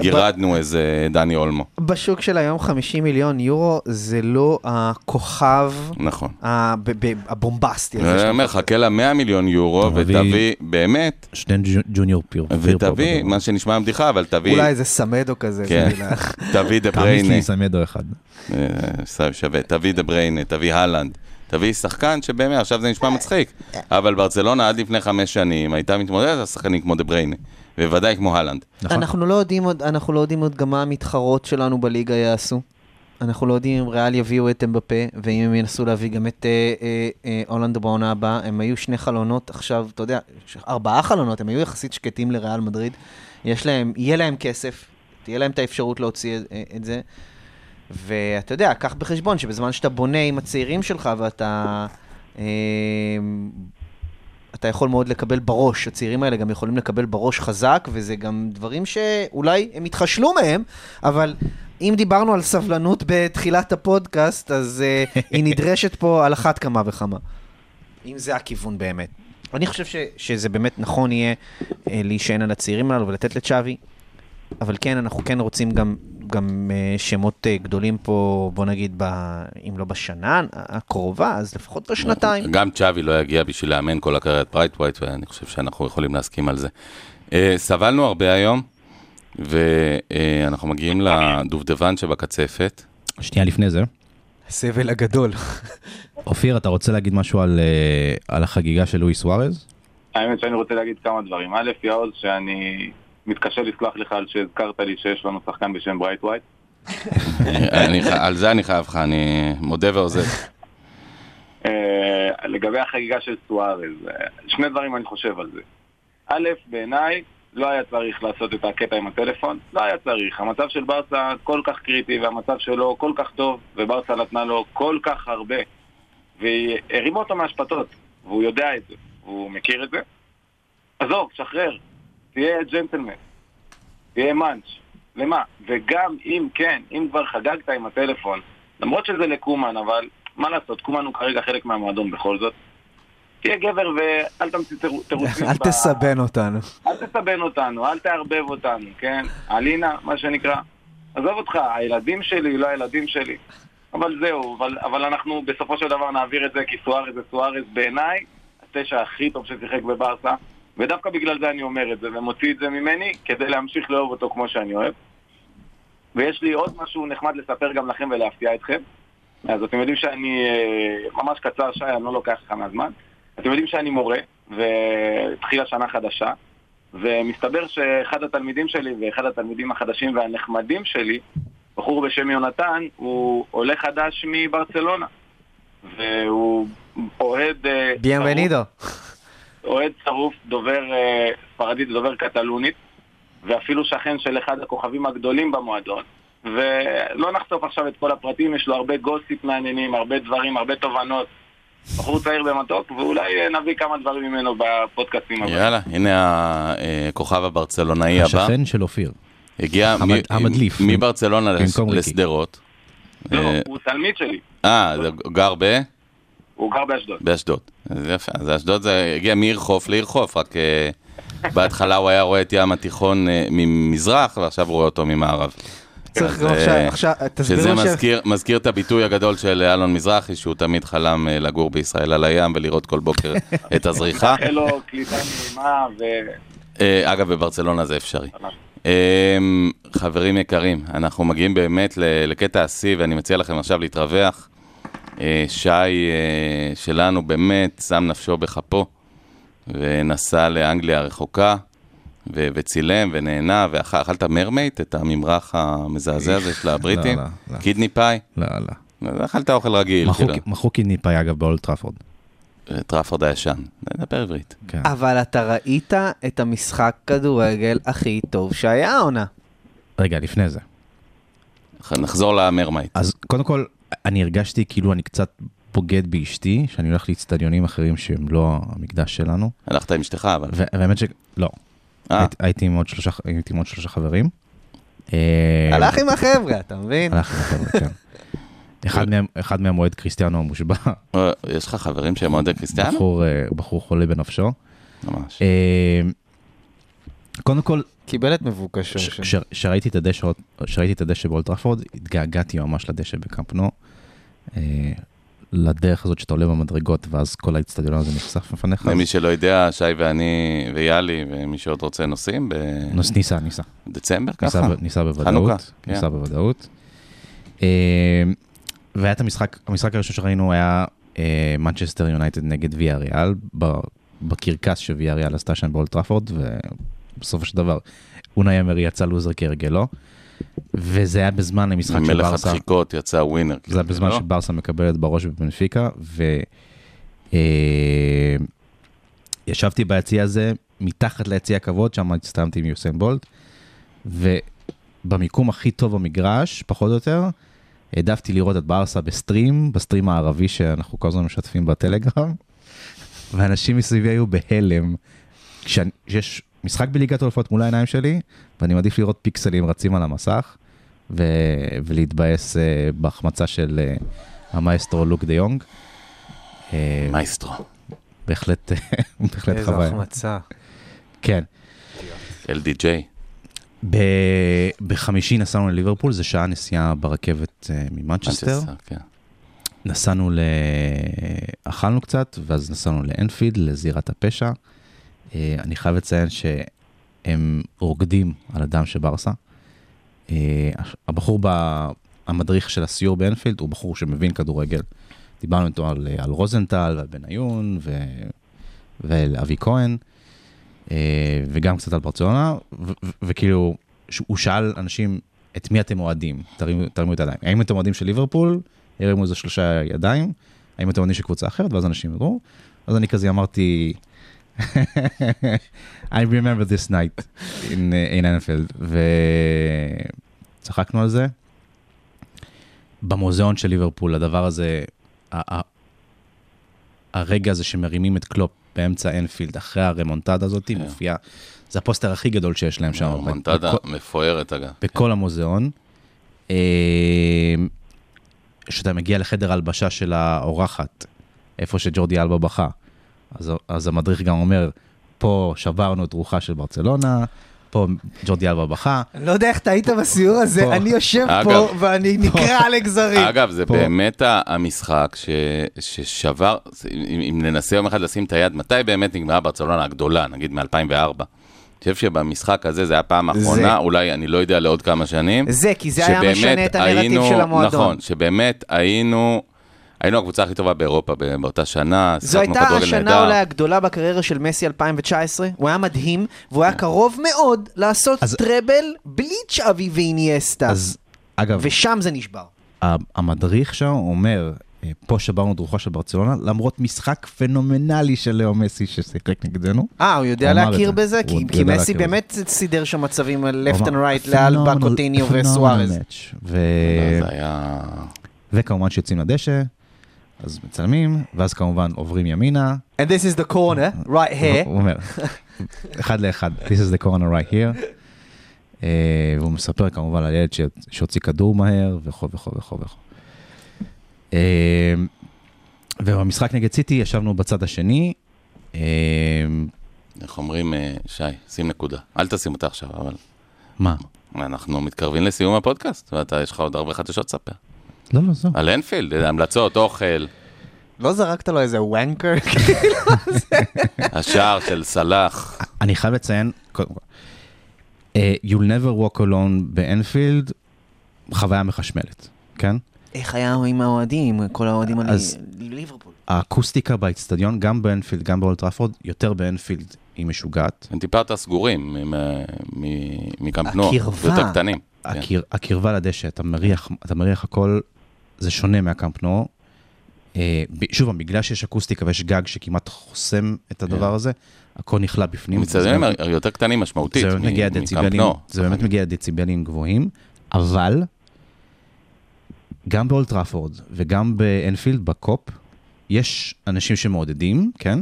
גירדנו איזה דני אולמו. בשוק של היום 50 מיליון יורו זה לא הכוכב נכון. הבומבסטי הזה. אני אומר. חכה ל-100 מיליון יורו, תביא- ותביא, באמת, שני ג'ו- ג'וניור פיר. ותביא. מה שנשמע בדיחה, אבל תביא, אולי איזה סמדו כזה. כן, תביא דה בריינה. לי סמדו אחד. אה, שווה, תביא דה בריינה, תביא הלנד, תביא שחקן שבאמת, עכשיו זה נשמע מצחיק, אבל ברצלונה עד לפני חמש שנים הייתה מתמודדת על שחקנים כמו דה בריינה, בוודאי כמו הלנד. נכון. אנחנו לא יודעים עוד, אנחנו לא יודעים עוד גם מה המתחרות שלנו בליגה יעשו. אנחנו לא יודעים אם ריאל יביאו את אמבפה, ואם הם ינסו להביא גם את אה, אה, אה, הלנד בעונה הבאה. הם היו שני חלונות, עכשיו, אתה יודע, ארבעה חלונות, הם היו יחסית שקטים לריאל מדריד. יש להם, יהיה להם כסף, תהיה להם את האפשרות להוציא את, את זה. ואתה יודע, קח בחשבון שבזמן שאתה בונה עם הצעירים שלך ואתה... אה, אתה יכול מאוד לקבל בראש, הצעירים האלה גם יכולים לקבל בראש חזק, וזה גם דברים שאולי הם יתחשלו מהם, אבל אם דיברנו על סבלנות בתחילת הפודקאסט, אז uh, היא נדרשת פה על אחת כמה וכמה. אם זה הכיוון באמת. אני חושב ש, שזה באמת נכון יהיה אה, להישען על הצעירים הללו ולתת לצ'אבי, אבל כן, אנחנו כן רוצים גם, גם אה, שמות אה, גדולים פה, בוא נגיד, ב, אם לא בשנה הקרובה, אז לפחות בשנתיים. גם צ'אבי לא יגיע בשביל לאמן כל הקריירת ברייט ווייט, ואני חושב שאנחנו יכולים להסכים על זה. אה, סבלנו הרבה היום, ואנחנו מגיעים לדובדבן שבקצפת. שנייה לפני זה. הסבל הגדול. אופיר, אתה רוצה להגיד משהו על, אה, על החגיגה של לואי סוארז? האמת שאני רוצה להגיד כמה דברים. א', יעוז, שאני מתקשה לסלוח לך על שהזכרת לי שיש לנו שחקן בשם ברייט ווייט. על זה אני חייב לך, אני מודה ועוזב. אה, לגבי החגיגה של סוארז, אה, שני דברים אני חושב על זה. א', בעיניי, לא היה צריך לעשות את הקטע עם הטלפון, לא היה צריך. המצב של ברסה כל כך קריטי, והמצב שלו כל כך טוב, וברסה נתנה לו כל כך הרבה, והיא הרימה אותו מהשפתות, והוא יודע את זה, והוא מכיר את זה. עזוב, שחרר, תהיה ג'נטלמן, תהיה מאנץ', למה? וגם אם כן, אם כבר חגגת עם הטלפון, למרות שזה לקומן, אבל מה לעשות, קומן הוא כרגע חלק מהמועדון בכל זאת. תהיה גבר ואל תמציא תירו- תירוצים. אל תסבן אותנו. אל תסבן אותנו, אל תערבב אותנו, כן? אלינה, מה שנקרא. עזוב אותך, הילדים שלי, לא הילדים שלי. אבל זהו, אבל, אבל אנחנו בסופו של דבר נעביר את זה, כי סוארז זה סוארז בעיניי, התשע הכי טוב ששיחק בברסה, ודווקא בגלל זה אני אומר את זה, ומוציא את זה ממני, כדי להמשיך לאהוב אותו כמו שאני אוהב. ויש לי עוד משהו נחמד לספר גם לכם ולהפתיע אתכם. אז אתם יודעים שאני, אה, ממש קצר, שי, אני לא לוקח לך מהזמן. אתם יודעים שאני מורה, והתחילה שנה חדשה, ומסתבר שאחד התלמידים שלי ואחד התלמידים החדשים והנחמדים שלי, בחור בשם יונתן, הוא עולה חדש מברצלונה. והוא אוהד... אה, ביאנבנידו. אוהד שרוף, דובר אה, ספרדית ודובר קטלונית, ואפילו שכן של אחד הכוכבים הגדולים במועדון. ולא נחשוף עכשיו את כל הפרטים, יש לו הרבה גוסיפ מעניינים, הרבה דברים, הרבה תובנות. בחור צעיר במתוק, ואולי אה, נביא כמה דברים ממנו בפודקאסטים הבאים. יאללה, הנה הכוכב הברצלונאי הבא. השכן של אופיר. הגיע המדליף. מברצלונה. לשדרות. לא, אה, הוא תלמיד שלי, אה, זה גר ב... הוא גר באשדוד. באשדוד. אז יפה, אז אשדוד זה הגיע מעיר חוף לעיר חוף, רק אה, בהתחלה הוא היה רואה את ים התיכון אה, ממזרח, ועכשיו הוא רואה אותו ממערב. צריך גם עכשיו, אה, עכשיו, שזה תסבירו ש... מזכיר, מזכיר את הביטוי הגדול של אלון מזרחי, שהוא תמיד חלם לגור בישראל על הים ולראות כל בוקר את הזריחה. מאחל לו קליטה נעימה ו... אגב, בברצלונה זה אפשרי. אה, חברים יקרים, אנחנו מגיעים באמת לקטע השיא, ואני מציע לכם עכשיו להתרווח. אה, שי אה, שלנו באמת שם נפשו בכפו, ונסע לאנגליה הרחוקה, ו- וצילם ונהנה, ואכלת מרמייט, את הממרח המזעזע הזה של הבריטים? לא, לא. קידני פאי? לא, לא. אכלת אוכל רגיל, מכרו- כאילו. מכרו kidney pie אגב באולד טראפורד. טראפורד הישן, נדבר עברית. כן. אבל אתה ראית את המשחק כדורגל הכי טוב שהיה העונה. רגע, לפני זה. נחזור למרמייט. אז קודם כל, אני הרגשתי כאילו אני קצת בוגד באשתי, שאני הולך לאצטדיונים אחרים שהם לא המקדש שלנו. הלכת עם אשתך, אבל. והאמת שלא, אה, הייתי- עם עוד שלושה- הייתי עם עוד שלושה חברים. אה, הלך עם החבר'ה, אתה מבין? הלך עם החבר'ה, כן. אחד מהם- אחד מהם אוהד קריסטיאנו המושבע, אה, יש לך חברים שהם אוהדי קריסטיאנו? בחור, בחור חולה בנפשו. ממש. אה, קודם כל, קיבל את מבוקשו. ש- שם. ש- שראיתי את הדשא, שראיתי את הדשא באולטראפורד, התגעגעתי ממש לדשא בקמפ נו. אה, לדרך הזאת שאתה עולה במדרגות, ואז כל האצטדיון הזה נחשף בפניך. למי שלא יודע, שי ואני ויאללה, ומי שעוד רוצה נוסעים נוס- ניסה, ניסה. בדצמבר ניסה, ככה? ב- ניסה חנוכה, בוודאות. כן. ניסה בוודאות. אה, והיה את המשחק, המשחק הראשון שראינו היה מנצ'סטר יונייטד נגד ויה ריאל, בקרקס שוויה ריאל עשתה שם באולד טראפורד, ובסופו של דבר אונאי אמרי יצא לוזר כהרגלו, וזה היה בזמן המשחק של מלך ברסה. הדחיקות יצא ווינר. זה היה בזמן לא? שברסה מקבלת בראש בבנפיקה, וישבתי ביציע הזה, מתחת ליציע הכבוד, שם הצטלמתי עם יוסיין בולט, ובמיקום הכי טוב במגרש, פחות או יותר, העדפתי לראות את ברסה בסטרים, בסטרים הערבי שאנחנו כל הזמן משתפים בטלגרם, ואנשים מסביבי היו בהלם. כשיש משחק בליגת האלופות מול העיניים שלי, ואני מעדיף לראות פיקסלים רצים על המסך, ו... ולהתבאס uh, בהחמצה של uh, המאסטרו לוק דה יונג. Uh, מייסטרו. בהחלט, בהחלט איזו חוויה. החמצה. כן. LDJ. ב- בחמישי נסענו לליברפול, זה שעה נסיעה ברכבת uh, ממנצ'סטר. מנצ'סטר, כן. נסענו ל... אכלנו קצת, ואז נסענו לאנפילד, לזירת הפשע. אה, אני חייב לציין שהם רוקדים על הדם של ברסה. אה, הבחור. המדריך של הסיור באנפילד, הוא בחור שמבין כדורגל. דיברנו איתו על, על רוזנטל ועל בניון ו... ועל אבי כהן, אה, וגם קצת על ברצלונה, ו... וכאילו, הוא שאל אנשים, את מי אתם אוהדים? תרימו, תרימו את הידיים. האם אתם אוהדים של ליברפול? הרימו איזה שלושה ידיים. האם אתם אוהדים של קבוצה אחרת? ואז אנשים ידעו. אז אני כזה אמרתי, I remember this night in, uh, in Anfield, וצחקנו על זה. במוזיאון של ליברפול, הדבר הזה, ה- ה- הרגע הזה שמרימים את קלופ באמצע אנפילד, אחרי הרמונטדה הזאת, כן. מופיע, זה הפוסטר הכי גדול שיש להם שם. רמונטדה בכל- מפוארת אגב. בכל המוזיאון. אה, כשאתה מגיע לחדר הלבשה של האורחת, איפה שג'ורדי אלבה בכה, אז, אז המדריך גם אומר, פה שברנו את רוחה של ברצלונה, פה ג'ורדי אלבה בכה. אני לא יודע איך אתה היית בסיור הזה, פה. אני יושב אגב, פה ואני נקרע לגזרים. אגב, זה פה. באמת המשחק ש- ששבר, אם אם ננסה יום אחד לשים את היד, מתי באמת נגמרה ברצלונה הגדולה, נגיד מ-2004? אני חושב שבמשחק הזה זה היה הפעם האחרונה, זה- אולי, אני לא יודע, לעוד כמה שנים. זה, כי זה היה משנה את הנרטיב היינו- של המועדון. נכון, שבאמת היינו, היינו הקבוצה הכי טובה באירופה ב- באותה שנה, זו הייתה השנה. אולי הגדולה בקריירה של מסי 2019, הוא היה מדהים, והוא היה קרוב מאוד לעשות אז- טראבל בלי צ'אבי ואיניאסטה, אז אגב, ושם זה נשבר. המדריך שם אומר, אה, פה שברנו את רוחה של ברצלונה, למרות משחק פנומנלי של לאו מסי ששיחק נגדנו. אה, הוא יודע להכיר. בזה? הוא כי כי מסי להכיר בזה. באמת סידר שם מצבים על left and right לאלבה, קוטיניו וסוארז. match. ו... זה היה... וכמובן שיוצאים לדשא, אז מצלמים, ואז כמובן עוברים ימינה. And this is the corner, right here. הוא אומר, אחד לאחד, this is the corner right here. אה, והוא מספר כמובן על ילד שהוציא כדור מהר, וכו' וכו' וכו' וכו'. אה, ובמשחק נגד סיטי ישבנו בצד השני. אה, איך אומרים, אה, שי, שים נקודה. אל תשים אותה עכשיו, אבל מה? אנחנו מתקרבים לסיום הפודקאסט, ואתה, יש לך עוד הרבה חדשות לספר. לא, לא, זהו. על אנפילד, המלצות, אוכל, לא זרקת לו איזה וואנקר? השער של סלאח. אני חייב לציין, קודם כל, אה, You'll never walk alone באנפילד, חוויה מחשמלת, כן? איך היה עם האוהדים, כל האוהדים על ליברפול? האקוסטיקה באיצטדיון, גם באנפילד, גם באולטראפורד, יותר באנפילד היא משוגעת. הם טיפה יותר סגורים מ- מ- מקאמפ נו, הקרבה. יותר קטנים. הקרבה לדשא, אתה מריח, אתה מריח הכל, זה שונה מהקאמפ נו. אה, שוב, בגלל שיש אקוסטיקה ויש גג שכמעט חוסם את הדבר הזה, הכל נכלה בפנים. מצטדיונים זה- יותר קטנים משמעותית זה באמת מ- מגיע מקאמפ דציבלים, נו. זה באמת מגיע דציבלים גבוהים, אבל גם באולטראפורד וגם באנפילד, בקופ, יש אנשים שמעודדים, כן?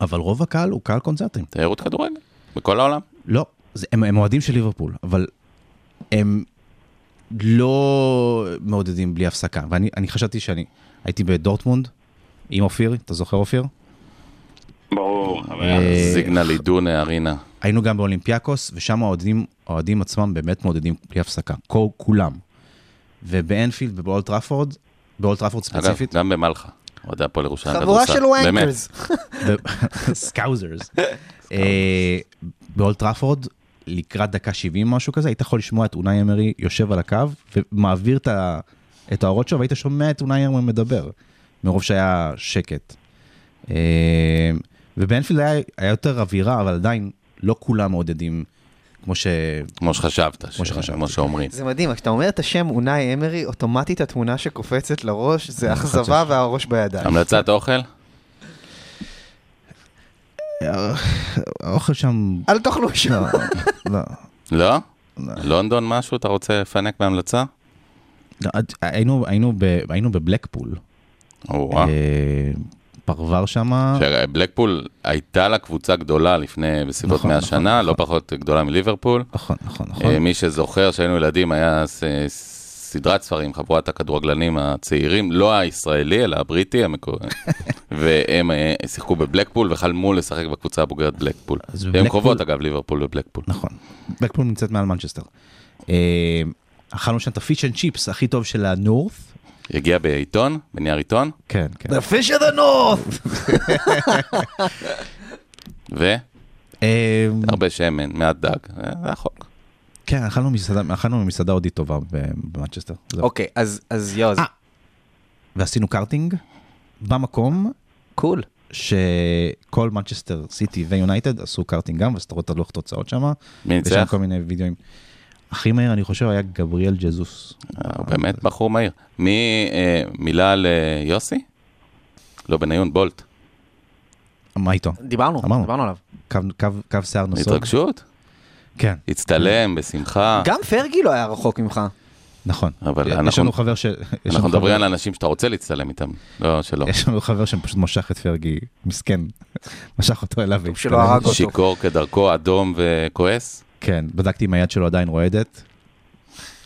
אבל רוב הקהל הוא קהל קונצרטים. תיירות כדורגל, בכל העולם. לא, זה, הם, הם אוהדים של ליברפול, אבל הם לא מעודדים בלי הפסקה. ואני אני חשבתי שאני הייתי בדורטמונד עם אופיר, אתה זוכר אופיר? ברור. אה, סיגנל אידונה ארינה. היינו גם באולימפיאקוס, ושם האוהדים, עצמם באמת מעודדים בלי הפסקה, כולם. ובאנפילד ובאולד טראפורד, באולד טראפורד אגב, ספציפית, גם במלחה. אוהדי הפועל ירושלים חבורה. של. wankers. Scousers. אה, באולד טראפורד, לקראת דקה 70 משהו כזה, היית יכול לשמוע את אונאי אמרי יושב על הקו ומעביר את ה- את ההוראות שלו, והיית שומע את אונאי אמרי מדבר, מרוב שהיה שקט. אה, ובאנפילד היה, היה יותר אווירה, אבל עדיין לא כולם מעודדים, כמו ש... כמו שחשבת, כמו ש- שחשבתי. כמו שאומרים. זה מדהים, כשאתה אומר את השם אונאי אמרי, אוטומטית התמונה שקופצת לראש זה אכזבה. והראש בידיים. המלצת אוכל? האוכל שם... אל תאכלו שם. לא, לא? לא. לונדון משהו? אתה רוצה לפנק בהמלצה? לא, היינו, בבלקפול. אה, פרבר שמה. בלקפול הייתה לה קבוצה גדולה לפני בסביבות נכון, 100 נכון, שנה, נכון. לא פחות גדולה מליברפול. נכון, נכון, נכון. אה, מי שזוכר שהיינו ילדים היה סדרת ספרים, חבורת הכדורגלנים הצעירים, לא הישראלי אלא הבריטי המקורי, והם אה, שיחקו בבלקפול וחלמו לשחק בקבוצה הבוגרת בלקפול. והם קרובות אגב ליברפול ובלקפול. נכון. בלקפול נמצאת מעל מנצ'סטר. אה, אכלנו שם את הפיש אנד צ'יפס הכי טוב של ה north. הגיע בעיתון, בנייר עיתון, כן, כן. The fish of the north! והרבה אה, שמן, מעט דג, אה, זה החוק. כן, אכלנו מסעדה- אכלנו ממסעדה הודית טובה במנצ'סטר. אוקיי, אז אז יואו, זה אה. ועשינו קארטינג במקום cool. שכל מנצ'סטר סיטי ויונייטד עשו קארטינג גם, אז אתה רואה את הלוח תוצאות שם. מי ויש שם ניצח? כל מיני וידאוים. הכי מהיר, אני חושב, היה גבריאל ג'זוס. אה, הוא באמת בחור מהיר. מי, אה, מילה על יוסי? לא בניון, בולט. מה איתו? דיברנו. דיברנו עליו. קו שיער נסוג? התרגשות? כן, הצטלם בשמחה. גם פרגי לא היה רחוק ממך. נכון. אבל יש אנחנו- לנו חבר ש... יש אנחנו מדברים על אנשים שאתה רוצה להצטלם איתם, לא שלא. יש לנו חבר שפשוט משך את פרגי, מסכן. משך אותו אליו. והצטלם. שלא הרג אותו. שיכור כדרכו, אדום וכועס. כן, בדקתי אם היד שלו עדיין רועדת,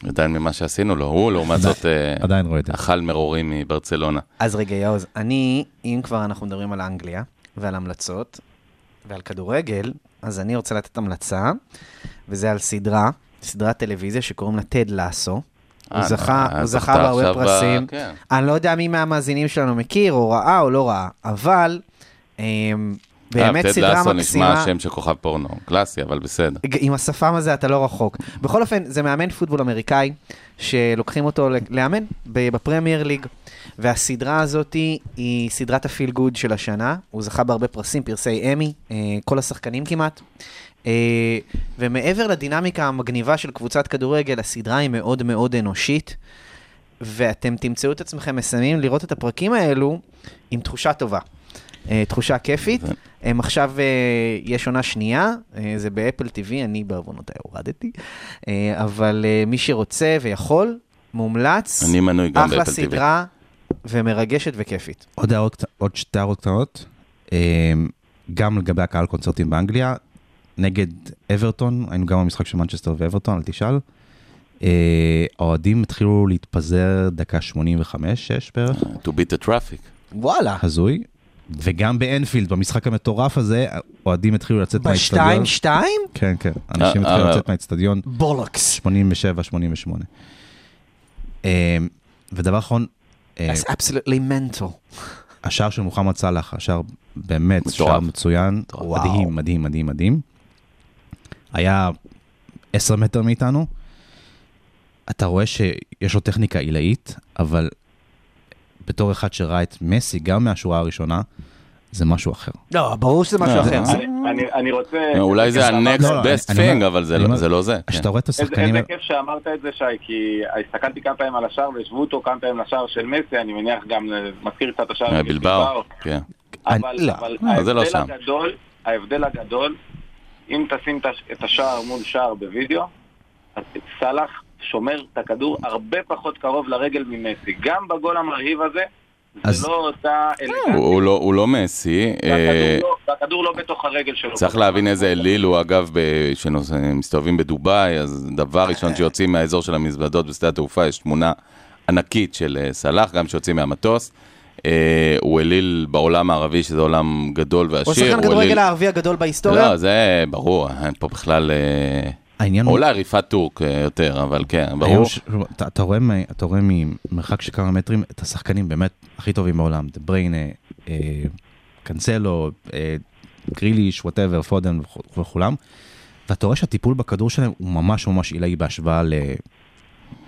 עדיין ממה שעשינו לו, הוא לעומת זאת אה, עדיין רועדת. אכל מרורים מברצלונה. אז רגע, יעוז, אני, אם כבר אנחנו מדברים על אנגליה, ועל המלצות, ועל כדורגל, אז אני רוצה לתת המלצה, וזה על סדרה, סדרת טלוויזיה שקוראים לה טד לאסו. הוא אה, זכה, אה, הוא זכה בהרבה פרסים. כן. אני לא יודע מי מהמאזינים שלנו מכיר, או ראה או לא ראה, אבל אמ, באמת אה, טד סדרה לאסו מקסימה. נשמע שם של כוכב פורנו, קלאסי, אבל בסדר. עם השפם הזה אתה לא רחוק. בכל אופן, זה מאמן פוטבול אמריקאי, שלוקחים אותו לאמן בפרמייר ליג, והסדרה הזאת היא סדרת ה feel good של השנה. הוא זכה בהרבה פרסים, פרסי אמי, אה, כל השחקנים כמעט. אה, ומעבר לדינמיקה המגניבה של קבוצת כדורגל, הסדרה היא מאוד מאוד אנושית, ואתם תמצאו את עצמכם מסיימים לראות את הפרקים האלו עם תחושה טובה. אה, תחושה כיפית. הם עכשיו, יש עונה שנייה, זה באפל TV, אני בעוונותיי הורדתי, אבל מי שרוצה ויכול, מומלץ, אני מנוי גם אחלה באפל TV. סדרה ומרגשת וכיפית. עוד הערות עוד שתי הערות קטנות, אה, גם לגבי הקהל קונצרטים באנגליה, נגד אברטון, היינו גם במשחק של מנצ'סטר ואברטון, אל תשאל. אה, האוהדים התחילו להתפזר דקה 85-6 בערך, To beat the traffic. וואלה. הזוי. וגם באנפילד, במשחק המטורף הזה, אוהדים התחילו לצאת מהאצטדיון. בשתיים שתיים? כן, כן. אנשים אה, התחילו אה, לצאת מהאצטדיון. בולוקס. 87, 88. אה, ודבר אחרון, That's absolutely mental. השער של מוחמד סאלח, השער באמת מטורף. שער מצוין, וואו. מדהים, מדהים, מדהים, מדהים. היה 10 מטר מאיתנו, אתה רואה שיש לו טכניקה עילאית, אבל בתור אחד שראה את מסי, גם מהשורה הראשונה, זה משהו אחר. לא, ברור שזה משהו לא, אחר. זה- אני- רוצה... אולי זה ה-next לא, לא, best thing, אבל זה לא- זה לא זה. כשאתה רואה את השחקנים... איזה כיף שאמרת את זה, שי, כי הסתכלתי כמה פעמים על השער והשוו אותו כמה פעמים לשער של מסי, אני מניח גם אה, מזכיר קצת את השער של בלבאו, כן. אבל, ההבדל. הגדול, ההבדל הגדול, אם תשים את השער מול שער בווידאו, אז סאלח שומר את הכדור הרבה פחות קרוב לרגל ממסי. גם בגול המרהיב הזה, אז- זה לא אותה הוא- אלגנטיות. הוא לא- הוא לא מסי. אה, והכדור לא- לא בתוך הרגל שלו. צריך להבין איזה אליל הוא, אגב, ב- שמסתובבים בדובאי, אז דבר ראשון שיוצאים מהאזור של המזוודות בשדה התעופה, יש תמונה ענקית של אה, סלאח, גם שיוצאים מהמטוס. אה, הוא אליל בעולם הערבי, שזה עולם גדול ועשיר. הוא השחקן הוא כדורגל אליל- הערבי הגדול בהיסטוריה? לא, זה ברור, אין פה בכלל... העניין הוא... אולי ריפעת טורק אה, יותר, אבל כן, ברור. ש- אתה, אתה, רואה, אתה רואה ממרחק של כמה מטרים את השחקנים באמת הכי טובים בעולם, דה בריינה, אה, קנסלו, אה, גריליש, whatever, פודן וכ- וכולם, ואתה רואה שהטיפול בכדור שלהם הוא ממש ממש עילאי בהשוואה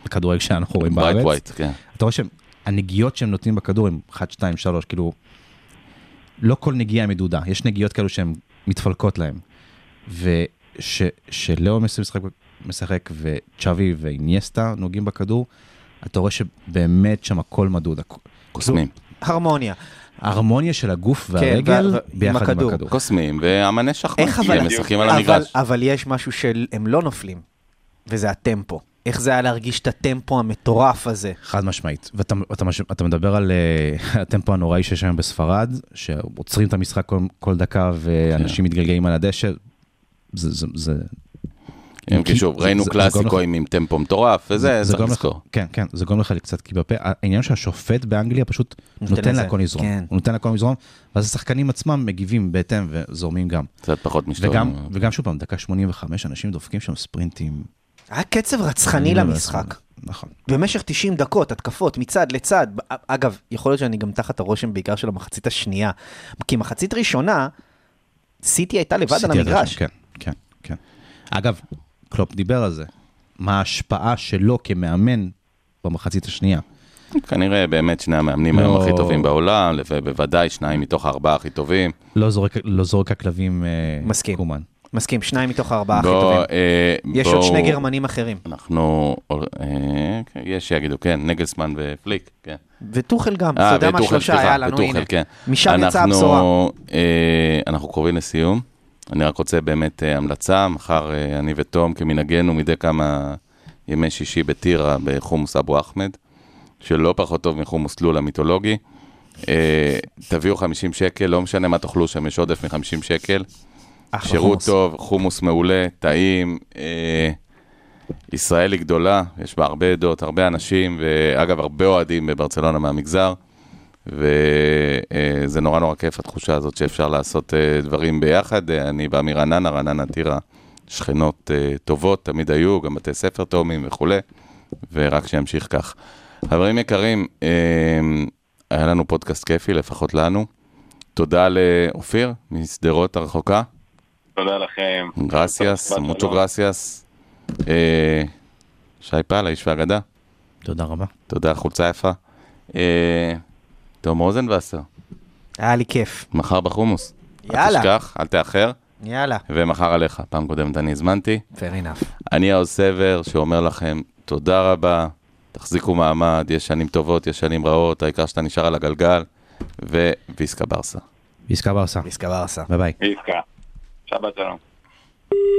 לכדורגל שאנחנו רואים ברייט בארץ. ווייט, כן. אתה רואה שהנגיעות שהם נותנים בכדור הם 1, 2, 3, כאילו, לא כל נגיעה מדודה, יש נגיעות כאלו שהן מתפלקות להם. ושלאו מסי משחק, משחק וצ'אבי ואיניאסטה נוגעים בכדור, אתה רואה שבאמת שם הכל מדוד. קוסמים. הרמוניה. ההרמוניה של הגוף כן, והרגל ו- ביחד עם הכדור. הכדור. קוסמים ואמני שחמט, אבל... שהם משחקים על אבל- המגרש. אבל יש משהו שהם לא נופלים, וזה הטמפו. איך זה היה להרגיש את הטמפו המטורף הזה? חד משמעית. ואתה אתה, אתה מדבר על אה, הטמפו הנוראי שיש היום בספרד, שעוצרים את המשחק כל, כל דקה ואנשים מתגלגלים על הדשא. זה, זה, זה, כן, כי- כי שוב, ראינו זה- זה גורם קלאסיקואים עם טמפו מטורף, וזה זה צריך לזכור. כן, כן, זה גורם לך קצת כי בפה. העניין שהשופט באנגליה פשוט נותן להכל לזרום. כן. הוא נותן להכל לזרום, ואז השחקנים עצמם מגיבים בהתאם וזורמים גם. קצת פחות משתום. וגם, וגם שוב פעם, דקה 85, אנשים דופקים שם ספרינטים. היה קצב רצחני לא למשחק. נכון. במשך 90 דקות, התקפות מצד לצד. אגב, יכול להיות שאני גם תחת הרושם בעיקר של המחצית השנייה. כי מחצית ראשונה, סיטי הייתה לבד על המגרש. כן, כן, כן. אגב, קלופ דיבר על זה. מה ההשפעה שלו כמאמן במחצית השנייה. כנראה באמת שני המאמנים היום לא- הכי טובים בעולם, ובוודאי שניים מתוך הארבעה הכי טובים. לא זורק, לא זורק הכלבים אה, מסכים. קומן. מסכים, שניים מתוך הארבעה הכי בוא, טובים. אה, יש בואו- עוד שני גרמנים אחרים. אנחנו, אה, יש שיגידו, כן, נגלסמן ופליק, כן. וטוחל גם, אה, אתה יודע מה שלושה היה לנו, וטוחל, הנה. כן. משם יצאה אנחנו, הבשורה. אה, אנחנו קרובים לסיום. אני רק רוצה באמת אה, המלצה, מחר אה, אני ותום כמנהגנו מדי כמה ימי שישי בטירה בחומוס אבו אחמד, שלא פחות טוב מחומוס לול המיתולוגי. אה, תביאו 50 שקל, לא משנה מה תאכלו שם, יש עודף מ-50 שקל. שירות חומוס. טוב, חומוס מעולה, טעים. אה, ישראל היא גדולה, יש בה הרבה עדות, הרבה אנשים, ואגב, הרבה אוהדים בברצלונה מהמגזר. וזה נורא נורא כיף התחושה הזאת שאפשר לעשות אה, דברים ביחד. אה, אני בא מרעננה, רעננה טירה, שכנות אה, טובות, תמיד היו, גם בתי ספר תאומים וכולי, ורק שימשיך כך. חברים יקרים, היה לנו פודקאסט כיפי, לפחות לנו. תודה לאופיר משדרות הרחוקה. תודה לכם. גרסיאס, מוצ'ו. גרסיאס. אה, שי פעל, האיש והאגדה, תודה רבה. תודה, חולצה יפה. תום רוזנבסר, היה לי כיף. מחר בחומוס. יאללה. אל תשכח, אל תאחר, יאללה. ומחר עליך. פעם קודמת אני הזמנתי. fair enough. אני העוז סבר שאומר לכם תודה רבה, תחזיקו מעמד, יש שנים טובות, יש שנים רעות, העיקר שאתה נשאר על הגלגל, וויסקה ברסה. ויסקה ברסה. ויסקה ברסה. ביי ביי. עסקה. שבת שלום.